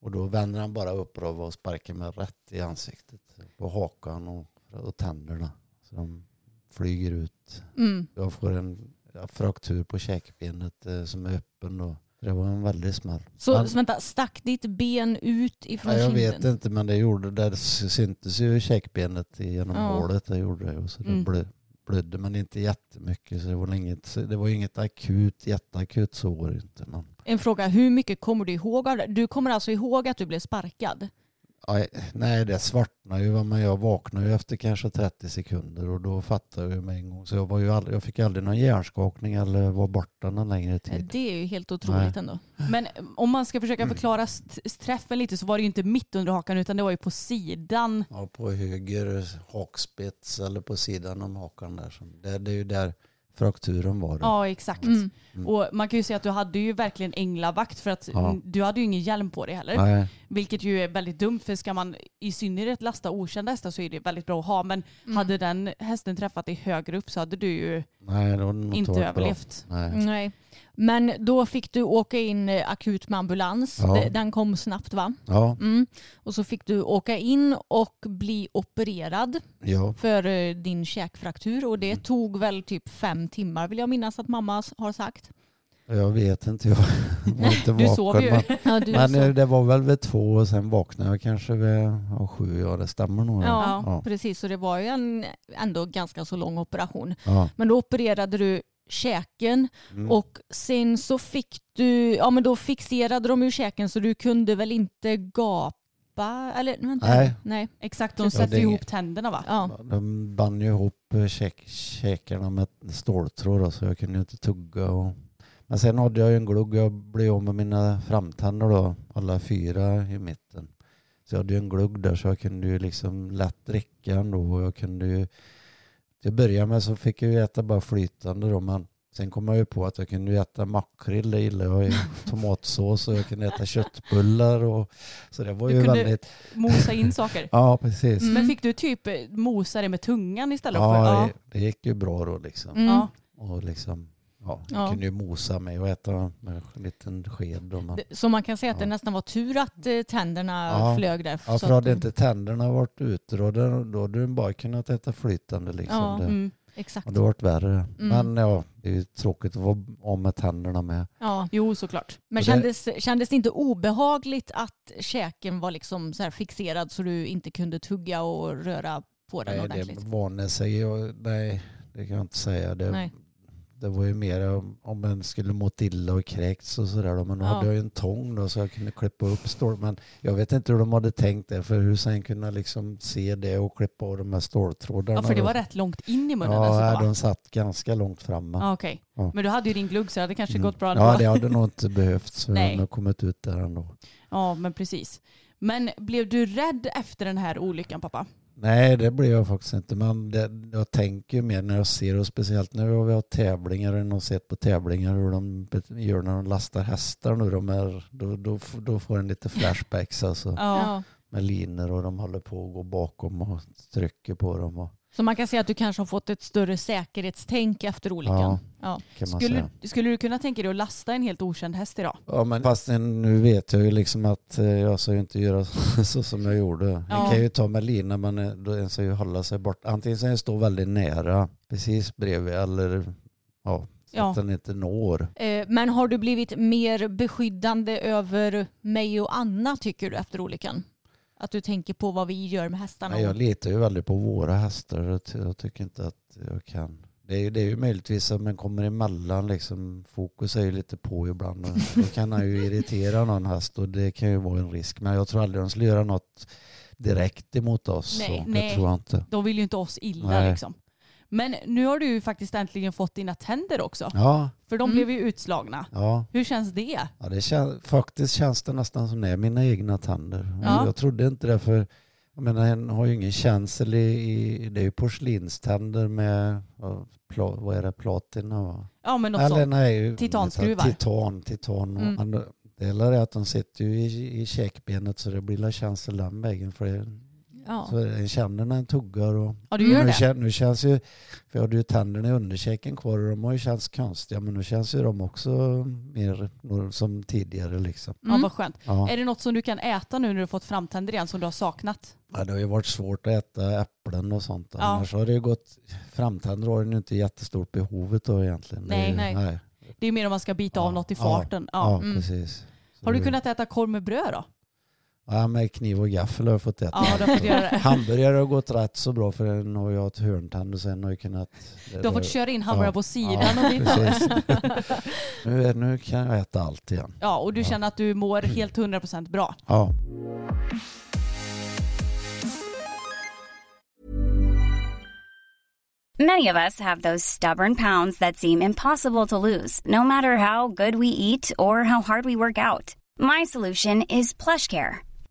Och då vänder han bara upp och sparkar mig rätt i ansiktet. På hakan och, och tänderna. Så de flyger ut. Mm. Jag får en fraktur på käkbenet eh, som är öppen då. Det var en väldig smäll. Så, Men- så vänta, stack ditt ben ut ifrån Ja, jag kinden? vet inte men det gjorde det syntes ju käkbenet genom Ja. hålet. Det gjorde det. Och så det Mm. blö, blödde men inte jättemycket. Så det var inget, det var inget akut, jätteakut så var det inte. Men, En fråga, hur mycket kommer du ihåg av det? Du kommer alltså ihåg att du blev sparkad? Aj, nej det svartnade ju men jag vaknade ju efter kanske 30 sekunder och då fattade jag med en gång. Så jag, var ju aldrig, jag fick aldrig någon hjärnskakning eller var borta någon längre Eh, tid. Det är ju helt otroligt Nej. ändå. Men om man ska försöka förklara st- träffen lite så var det ju inte mitt under hakan utan det var ju på sidan. Ja, på höger hakspets eller på sidan om hakan där. Det, det är ju där frakturen var. Då. Ja, exakt. Mm. Mm. Och man kan ju säga att du hade ju verkligen änglavakt för att Ja. du hade ju ingen hjälm på dig heller. Nej, Vilket ju är väldigt dumt för ska man i synnerhet lasta okända hästar så är det väldigt bra att ha. Men Mm. hade den hästen träffat dig högre upp så hade du ju nej, det inte överlevt. Nej. Nej. Men då fick du åka in eh, akut med ambulans. Ja. Den kom snabbt va? Ja, Mm. Och så fick du åka in och bli opererad ja. för eh, din käkfraktur och det Mm. tog väl typ fem timmar vill jag minnas att mamma har sagt. Jag vet inte, jag var inte Du vaken. ju. Men, Ja, men eh, det var väl vid två och sen vaknade jag kanske vid ja, sju. Ja, det stämmer nog. Ja, Ja. precis. Så det var ju en ändå ganska så lång operation. Men då opererade du käken Mm. och sen så fick du, ja men då fixerade de ju käken så du kunde väl inte gapa eller vänta. Nej. Nej. Exakt, de Ja, sätter är ihop tänderna va? Ja. De band ju ihop eh, käk, käkarna med ståltråd då, så jag kunde ju inte tugga. Och... Men sen hade jag ju en glugg. Jag blev av med mina framtänder då, alla fyra i mitten. Så jag hade ju en glugg där så jag kunde ju liksom lätt dricka ändå och jag kunde ju till att börja med så fick jag ju äta bara flytande då men sen kom jag ju på att jag kunde äta makrill, det gillar jag tomatsås och jag kunde äta köttbullar och så det var Du ju kunde- väldigt, Mosa in saker. ja precis. Mm. Men fick du typ eh, mosa det med tungan istället för? Ja, det, det gick ju bra då liksom. Mm. ja. Och liksom, ja, jag Ja. kunde ju mosa mig och äta med en liten sked. Det- Så man kan säga att det Ja. nästan var tur att eh, tänderna Ja. flög där. ja, för hade inte tänderna varit ute då, då, hade du bara kunnat äta flytande liksom. Ja, det, Mm. Exakt. och det varit värre. Mm. Men ja, det är ju tråkigt att vara av med tänderna med. Ja. Jo, såklart. Men Och det- kändes, kändes det inte obehagligt att käken var liksom så här fixerad så du inte kunde tugga och röra på den Nej, det ordentligt? vande sig. Jag, nej, det kan jag inte säga. Det, Nej. Det var ju mer om, om man skulle mått illa och kräkts och sådär. då. Men då Ja. hade jag ju en tång då så jag kunde klippa upp stål. Men jag vet inte hur de hade tänkt det. För hur sen kunna liksom se det och klippa av de här ståltrådarna. Ja, för det då. var rätt långt in i munnen Ja, va? de satt ganska långt framme. Ja, okej. Ja. Men du hade ju din glugg så det hade kanske Mm. gått bra ändå. Ja, det hade nog inte behövts. Så Nej. jag hade kommit ut där ändå. Ja, men precis. Men blev du rädd efter den här olyckan pappa? Nej, det blir jag faktiskt inte. Men det, jag tänker ju mer när jag ser och speciellt när vi har tävlingar och sett på tävlingar hur de gör när de lastar hästar nu. De är, då, då, då får en lite flashbacks alltså. Ja. Ja. Med linor och de håller på att gå bakom och trycker på dem. Och, Så man kan säga att du kanske har fått ett större säkerhetstänk efter olyckan? Ja. Ja. kan man Skulle, säga. skulle du kunna tänka dig att lasta en helt okänd häst idag? Ja, men fast nu vet jag ju liksom att eh, jag ska ju inte göra så som jag gjorde. Ja. Jag kan ju ta med lina men eh, då en ska ju hålla sig bort. Antingen ska jag stå väldigt nära, precis bredvid eller ja, så Ja. att den inte når. Eh, Men har du blivit mer beskyddande över mig och Anna tycker du efter olyckan? Att du tänker på vad vi gör med hästarna? Nej, jag litar ju väldigt på våra hästar. Jag tycker inte att jag kan. Det är, ju- det är ju möjligtvis att man kommer emellan. Liksom, fokus är ju lite på ibland. och Då kan han ju irritera någon häst och det kan ju vara en risk. Men jag tror aldrig de skulle göra något direkt emot oss. Nej, nej. Det tror jag inte. De vill ju inte oss illa Nej. liksom. Men nu har du ju faktiskt äntligen fått dina tänder också. Ja, För de Mm. blev ju utslagna. ja. Hur känns det? ja det kän, faktiskt känns det nästan som det är mina egna tänder. Ja. Jag trodde inte det för jag menar, en har ju ingen känsel i, i det är ju porslinständer med vad, pla, vad är det, platina va? Ja men något Eller sånt. nej, Titanskruvar. Titan, titan. Mm. Mm. Det är att de sitter ju i, i käkbenet så det blir känsel den vägen. För det, Ja. så en känner när en tuggar. Och, Ja du gör nu, det? kän, nu känns ju, för jag hade ju tänderna i underkäken kvar och de har ju känts konstiga men nu känns ju de också mer som tidigare liksom. Ja Mm. vad skönt. Ja. Är det något som du kan äta nu när du fått framtänder igen som du har saknat? Ja, det har ju varit svårt att äta äpplen och sånt. Ja. Annars har det ju gått, framtänder har ju inte jättestort behovet då egentligen. Det är Nej, ju- nej. nej. Det är mer om man ska bita av Ja, något i ja, farten. Ja. Ja, Mm. precis. Så Har du det- kunnat äta korv med bröd då? Ja, med kniv och gaffel har jag fått äta. Ja, det. Hamburgare har gått rätt så bra för nu har jag ett hörntand och sen har jag kunnat... Du har fått köra in hamburgare Ja, på sidan och bita. precis. nu, är, nu kan jag äta allt igen. Ja, och du Ja. känner att du mår helt 100% bra. Ja. Many of us have those stubborn pounds that seem impossible to lose, no matter how good we eat or how hard we work out. My solution is PlushCare.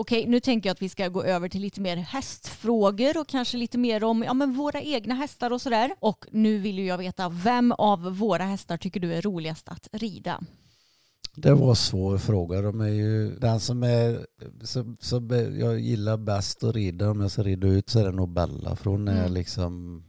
Okej, nu tänker jag att vi ska gå över till lite mer hästfrågor och kanske lite mer om ja, men våra egna hästar och sådär. Och nu vill ju jag veta, vem av våra hästar tycker du är roligast att rida? Det var en svår fråga. De är ju, den som, är, som, som jag gillar bäst att rida, om jag ska rida ut så är det nog Bella. För hon är Mm. liksom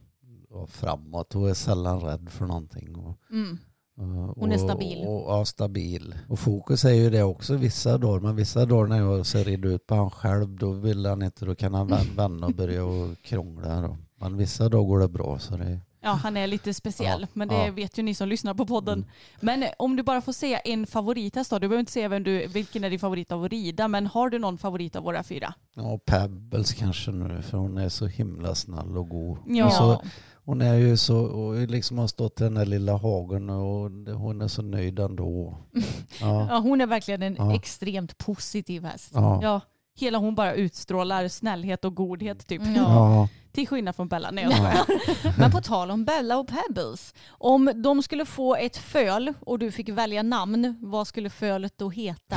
framåt och är sällan rädd för någonting. Och, Mm. Och, Hon är stabil. Och, och, ja, stabil. Och fokus är ju det också vissa dagar. Men vissa dagar när jag ser rider ut på han själv då vill han inte. Då kan han vän- vända och börja och krångla. Då. Men vissa dagar går det bra. Så det, Ja, han är lite speciell, Ja, men det ja. vet ju ni som lyssnar på podden. Mm. Men eh, om du bara får säga en favorithäst då, du behöver inte säga vem du, vilken är din favorit av att rida, men har du någon favorit av våra fyra? ja, Pebbles kanske nu. För hon är så himla snäll och god. Ja. Och så, hon är ju så, och liksom har stått i den där lilla hagen och hon är så nöjd ändå. Ja, Ja, hon är verkligen en Ja. extremt positiv häst. ja. Ja, hela hon bara utstrålar snällhet och godhet typ. Ja. Till skillnad från Bella. Nej, jag. Men på tal om Bella och Pebbles. Om de skulle få ett föl och du fick välja namn, vad skulle fölet då heta?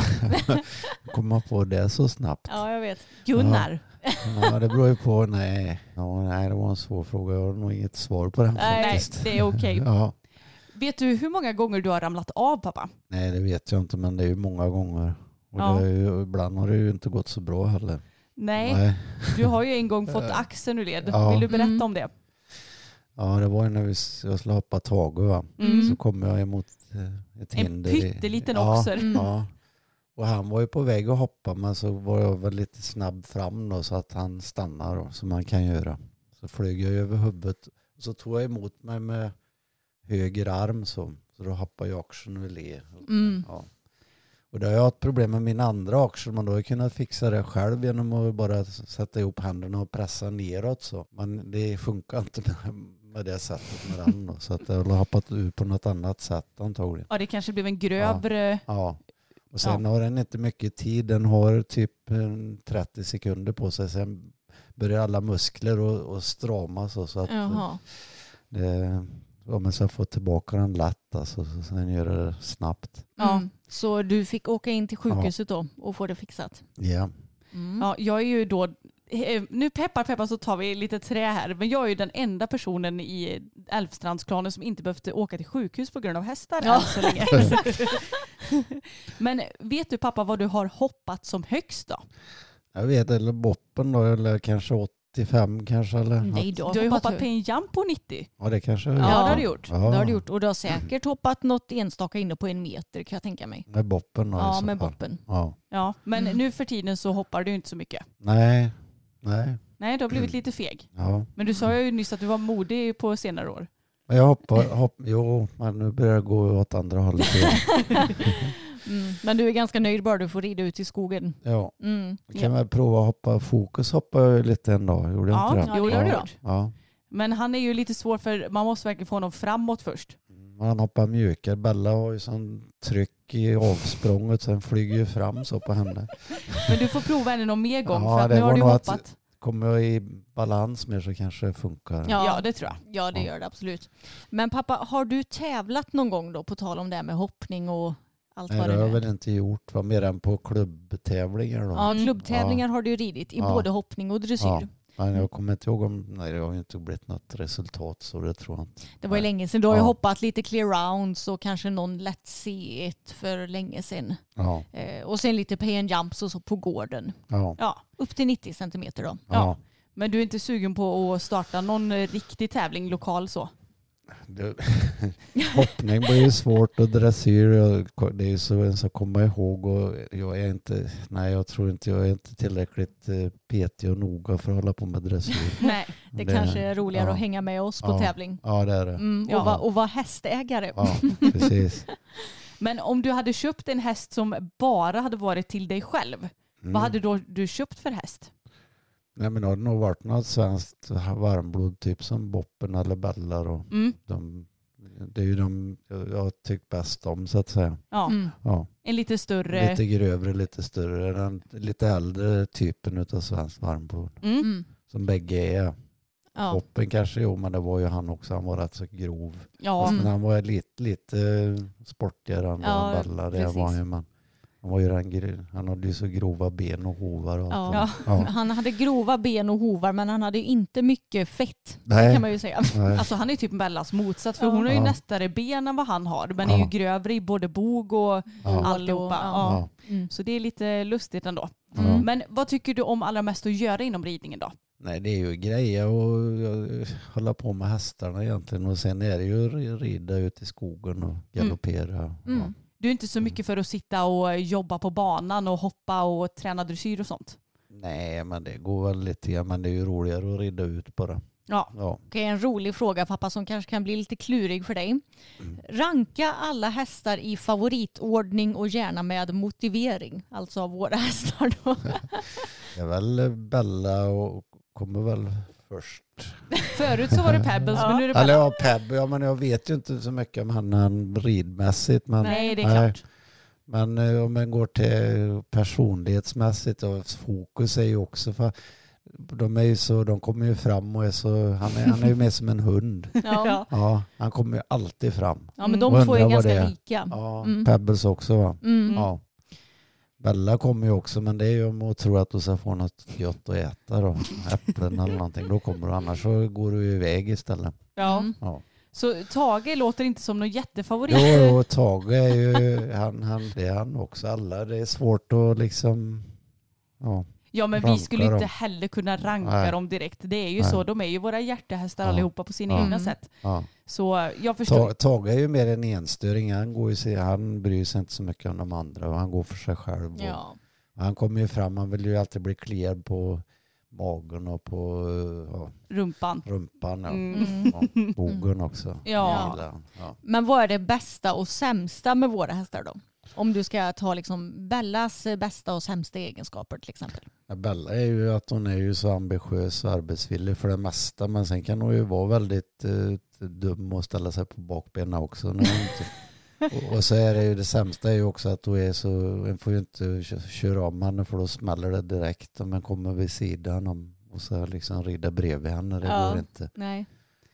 Komma på det så snabbt. Ja, jag vet. Gunnar. Ja, det beror ju på. Nej. Ja, nej, det var en svår fråga. Jag har nog inget svar på den Nej, faktiskt. det är okej. Ja, Vet du hur många gånger du har ramlat av pappa? nej, det vet jag inte, men det är ju många gånger. Och Ja. ju, ibland har det ju inte gått så bra heller. Nej, du har ju en gång fått axeln ur led. Ja. Vill du berätta Mm. om det? Ja, det var ju när vi, jag skulle hoppa Tage va. Mm. Så kom jag emot eh, ett En hinder. i- pytteliten ja, oxer. Mm. Ja. Och han var ju på väg att hoppa men så var jag väl lite snabb fram då så att han stannar då, som man kan göra. Så flög jag över huvudet och så tog jag emot mig med höger arm så, så då hoppade jag axeln ur led. Mm. Ja. Och då har jag haft problem med min andra axel men då har jag kunnat fixa det själv genom att bara sätta ihop händerna och pressa neråt så. Men det funkar inte med, det sättet med den då. Så att jag har hoppat ut på något annat sätt antagligen. Ja, det kanske blev en grövre... Ja. Och sen har den inte mycket tid. Den har typ en 30 sekunder på sig. Sen börjar alla muskler och, och stramas. Och så att Jaha. det, om man ska få tillbaka den lätt alltså, så sen gör det snabbt. Ja. Mm. Så du fick åka in till sjukhuset då och få det fixat? Ja. Mm. Ja, jag är ju då... eh, Nu peppar peppar så tar vi lite trä här. Men jag är ju den enda personen i Älvstrandsklanen som inte behövt åka till sjukhus på grund av hästar Ja. än så länge. Men vet du pappa vad du har hoppat som högst då? Jag vet, eller boppen då, eller kanske 85 kanske. Eller Nej, något. du har, Du har ju hoppat hoppat högt. på en jump på 90. Ja, det kanske jag Ja, det har du gjort. Ja. Det har du gjort. Och du har säkert hoppat något enstaka inne på en meter kan jag tänka mig. Med boppen då, i Ja, så med fall. boppen. Ja. Ja, men Mm. nu för tiden så hoppar du inte så mycket. Nej, nej. Nej, du har blivit lite feg. Ja. Men du sa ju nyss att du var modig på senare år. Jag hoppar, hopp, jo, men nu börjar det gå åt andra hållet igen. Mm. Men du är ganska nöjd bara du får rida ut i skogen. Ja. Mm. Kan väl prova att hoppa fokus hoppa lite en dag. Gjorde jag Ja, inte det? jo, det har du. Ja. Men han är ju lite svår för man måste verkligen få honom framåt först. Han hoppar mjukare. Bella har ju sån tryck i avsprånget så den flyger ju fram så på henne. Men du får prova henne någon mer gång Ja, för att det nu har du nog att- hoppat. Kommer jag i balans mer så kanske det funkar. Ja. det tror jag. Ja, det Ja. gör det absolut. Men pappa, har du tävlat någon gång då på tal om det här med hoppning och allt vad det det har är? väl inte gjort. Va? Mer än på klubbtävlingar då. Ja, klubbtävlingar har du ridit i Ja. både hoppning och dressyr. Ja. Men jag kommer inte ihåg om... Nej, det har ju inte blivit något resultat så det tror jag inte. Det var ju länge sedan. Du har ju Ja. hoppat lite clear rounds och kanske någon lätt C1 för länge sedan. Ja, Eh, och sen lite pay and jumps och så på gården. ja, Ja. Upp till 90 centimeter då. ja. Men du är inte sugen på att starta någon eh, riktig tävling lokal så? Det, hoppning blir ju svårt och dressyr, det är ju så en ska komma ihåg och jag är inte, nej jag tror inte jag är inte tillräckligt eh, petig och noga för att hålla på med dressyr. Nej. Det, kanske är roligare ja. att hänga med oss på Ja. tävling. Ja det är det. Mm, och, Ja. och vara hästägare. Ja, precis. Men om du hade köpt en häst som bara hade varit till dig själv, Mm. vad hade då du köpt för häst? Nej men det har nog varit något svenskt varmblod typ som Boppen eller Bellar och Mm. de, det är ju de jag jag har tyckt bäst om så att säga. Ja. Mm. Ja. En lite större... Lite grövre, lite större, den lite äldre typen av svenskt varmblod. Mm. Mm. Som bägge är. Ja. Boppen kanske jo, men det var ju han också. Han var rätt så grov. Ja. Mm. Men han var lite, lite sportigare än Ja, vad Bella det precis. var han ju. Men han, var ju den, han hade ju så grova ben och hovar och allt. Ja. Ja. Han hade grova ben och hovar men han hade ju inte mycket fett. Nej. kan man ju säga. Nej. Alltså han är typ Bellas motsats för Ja. hon har ju Ja. nästare ben än vad han har men är ju grövre i både bog och Ja. alltihopa. Ja. Ja. Ja. Mm. Så det är lite lustigt ändå. Ja. Mm. Men vad tycker du om allra mest att göra inom ridningen då? Nej, det är ju grejer och hålla på med hästarna egentligen. Och sen är det ju ri- rida ut i skogen och galoppera. Ja. Mm. Du är inte så mycket för att sitta och jobba på banan och hoppa och träna dressyr och sånt? Nej, men det går väl lite grann. Men det är ju roligare att rida ut bara. Ja. Ja. Okej, en rolig fråga pappa som kanske kan bli lite klurig för dig. Mm. Ranka alla hästar i favoritordning och gärna med motivering. Alltså av våra hästar då. Det är väl Bella och kommer väl först. Förut så var det Pebbles men nu är det Eller Bella. ja, Peb. Ja, men jag vet ju inte så mycket om han, ridmässigt. Men, Nej, det är Nej. klart. Men eh, om man går till personlighetsmässigt och fokus är ju också för de är ju så, de kommer ju fram och är så, han är, han är ju mer som en hund. Ja. Ja, han kommer ju alltid fram. Ja men de två är ganska är. lika. Ja, Mm. Pebbles också va? Mm. Ja. Bella kommer ju också men det är ju om att tro att du ska få något gött att äta då. Äpplen eller någonting. Då kommer du. Annars så går du iväg istället. Ja. Mm. Ja. Så Tage låter inte som någon jättefavorit. Jo, jo Tage är ju, han, han, det är han också. Alla, det är svårt att liksom, ja. Ja men vi skulle dem. inte heller kunna ranka Nej. dem direkt. Det är ju Nej. så. De är ju våra hjärtehästar Ja. allihopa på sina Ja. egna Mm. sätt. ja. Så jag förstår. Ta- Tage är ju mer en enstöring. Han, går ju, sig- han bryr sig inte så mycket om de andra och han går för sig själv. Och Ja. Han kommer ju fram, han vill ju alltid bli kliad på magen och på ja, Rumpan. rumpan. Ja. Mm. Ja, bogen också. Ja. Ja. Men vad är det bästa och sämsta med våra hästar då? Om du ska ta liksom Bellas eh, bästa och sämsta egenskaper till exempel. Ja, Bella är ju att hon är ju så ambitiös och arbetsvillig för det mesta men sen kan hon ju vara väldigt eh, dum och ställa sig på bakbenen också. Och, och så är det ju det sämsta är ju också att hon är så, en får ju inte kö- köra om henne för då smäller det direkt om man kommer vid sidan om och så liksom rida bredvid henne. Det Ja. går inte. Nej,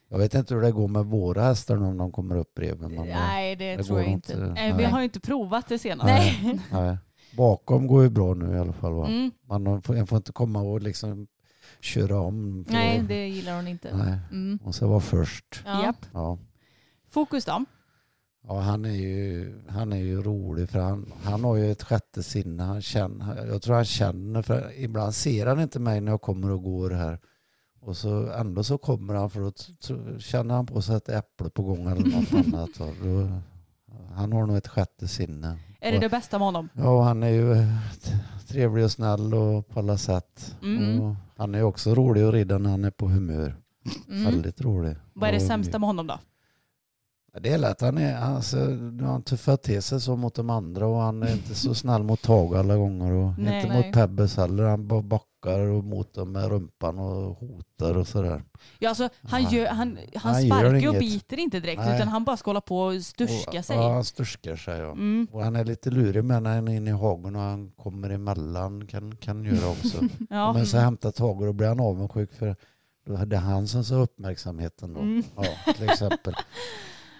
Jag vet inte hur det går med våra hästar om de kommer upp bredvid. Men Nej det, det tror jag inte. Eh, Vi nej. har ju inte provat det senast. Nej. Nej. Bakom går ju bra nu i alla fall. Va? Mm. Man får, får inte komma och liksom köra om. för- Nej det gillar hon inte. Nej. Mm. Och så vara först. Ja. Ja. Fokus då? Ja, han är ju, han är ju rolig för han, han har ju ett sjätte sinne. Han känner, jag tror han känner, för ibland ser han inte mig när jag kommer och går här. Och så ändå så kommer han för då t- t- känner han på sig ett äpple på gång eller något annat. Då, han har nog ett sjätte sinne. Är det Och- det bästa med honom? Ja, han är ju eh, trevlig och snäll och på alla sätt. Mm. Och han är också rolig att rida när han är på humör. Mm. Väldigt rolig. Vad är det sämsta med honom då? Det är lätt. Han, är, alltså, nu har han tuffat till sig så mot de andra och han är inte så snäll mot Tage alla gånger och Nej. inte Nej. mot Pebbes heller. Han bara backar och mot dem med rumpan och hotar och sådär. Ja, alltså, han, gör, han, han, Han sparkar och inget. biter inte direkt Nej. utan han bara ska hålla på och sturska och, sig. Ja, han sturskar sig. Ja. Mm. Och han är lite lurig med när han är inne i hagen och han kommer emellan. Kan, kan göra också. Ja. Men så hämtar Tage och då blir han avundsjuk för då det han som sa uppmärksamheten då. Mm. Ja, till exempel.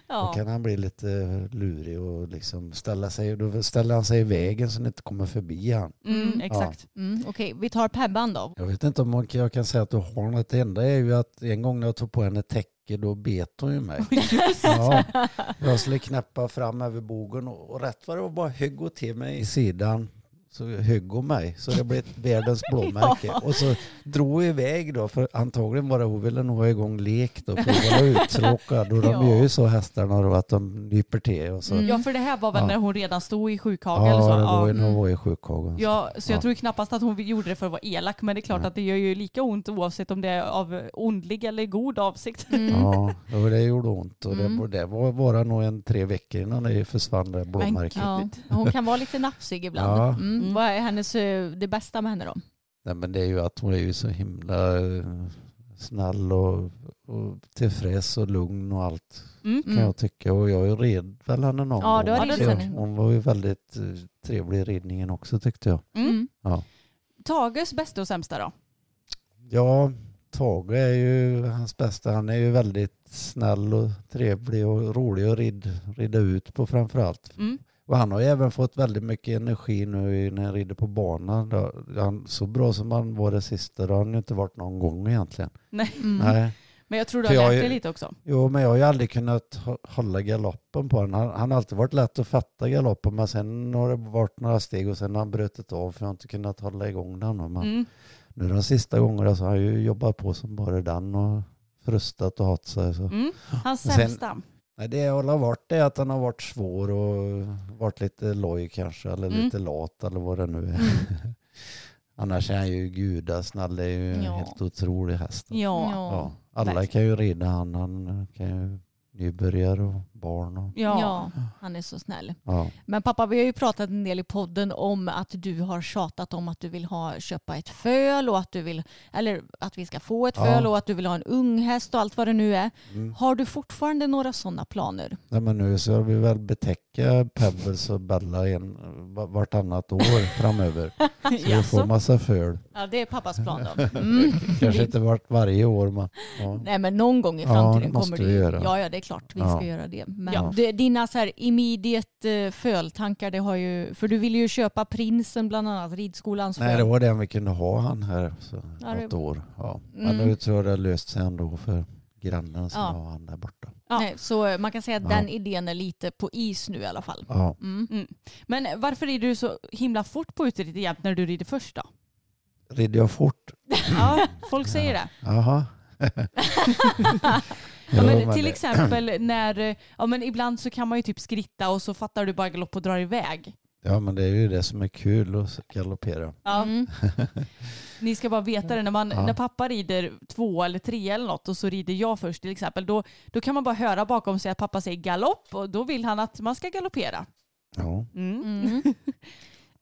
Då Ja. kan han bli lite lurig och liksom ställa sig, då ställer han sig i vägen så han inte kommer förbi han. Mm, exakt. Mm. Okej, vi tar Pebban då. Jag vet inte om man, jag kan säga att du har något. Det enda är ju att en gång när jag tog på henne täcke då bet hon ju mig. Ja, jag skulle knäppa fram över bogen och, och rätt vad det var bara högg hon till mig i sidan. Så högg hon mig så det blev världens blåmärke. Och så drog hon iväg då för antagligen bara hon ville nog ha igång lek då för hon var uttråkad och de Ja. gör ju så hästarna då att de nyper till och så. Mm. Ja, för det här var väl Ja. när hon redan stod i sjukhagen eller så? Ja, det var ju Ja. när hon var i sjukhagen. Ja, så jag Ja. tror knappast att hon gjorde det för att vara elak, men det är klart att det gör ju lika ont oavsett om det är av ondlig eller god avsikt. Mm. Ja, det gjorde ont och Mm. det, det var bara nog en tre veckor innan det försvann det blåmärket. Ja, hon kan vara lite nafsig ibland. Mm. Mm. Vad är hennes, eh, det bästa med henne då? Nej, men det är ju att hon är ju så himla eh, snäll och, och tillfreds och lugn och allt Mm. kan jag tycka. Och jag red väl henne någon Ja, du har gång. Så henne. Hon var ju väldigt eh, trevlig i ridningen också tyckte jag. Mm. Ja, Tages bästa och sämsta då? ja Tage är ju hans bästa. Han är ju väldigt snäll och trevlig och rolig att rid, rida ut på framförallt. Mm. Och han har ju även fått väldigt mycket energi nu när han rider på banan. Då- Han, så bra som han var det sista, det har han ju inte varit någon gång egentligen. Nej. Mm. Nej. Men jag tror du har jag lärt är- dig lite också. Jo, men jag har ju aldrig kunnat hå- hålla galoppen på honom. Han, han har alltid varit lätt att fatta galoppen, men sen har det varit några steg och sen har han brutit av för jag har inte kunnat hålla igång den. Men Mm. Nu de sista gångerna så har jag ju jobbat på som bara den och frustat och haft sig. Så. Mm. Hans Sen- sämsta. Nej, det jag har varit det är att han har varit svår och varit lite loj kanske eller Mm. lite lat eller vad det nu är. Annars är han ju gudasnäll, det är ju en Ja. helt otrolig häst. Ja. Ja. Alla verkligen. kan ju rida han, han kan ju nybörjare och barn och Ja. Ja, han är så snäll. ja. Men pappa, vi har ju pratat en del i podden om att du har tjatat om att du vill ha, köpa ett föl och att du vill, eller att vi ska få ett Ja. föl och att du vill ha en unghäst och allt vad det nu är. Mm. Har du fortfarande några sådana planer? Nej, men nu så vi väl betäcka Pebbles och Bella en, va- vartannat år framöver. Så vi får massa föl. Ja, det är pappas plan då. Mm. Kanske inte vart varje år men ja. Nej men någon gång i Ja, framtiden det måste kommer det. Ja, ja det är klart vi Ja. ska göra det. Men Ja. det, dina så här immediate eh, föltankar, det har ju, för du ville ju köpa prinsen bland annat, ridskolans Nej föl. det var den vi kunde ha han här så, Ja, det- något år. Ja. Men Mm. nu tror jag det har löst sig ändå för grannen som Ja. har han där borta. Nej, så eh, man kan säga att Ja. den idén är lite på is nu i alla fall. Ja. Mm. Mm. Men varför rider du så himla fort på uteridet jämt när du rider först då? Rider jag fort? Ja, folk säger det. Jaha. Ja, men till det- exempel när, ja men ibland så kan man ju typ skritta och så fattar du bara galopp och drar iväg. Ja men det är ju det som är kul att galoppera. Ja. Mm. Ni ska bara veta det, när, man, Ja. när pappa rider två eller tre eller något och så rider jag först till exempel, då, då kan man bara höra bakom sig att pappa säger galopp och då vill han att man ska galoppera. Ja. Mm. Mm.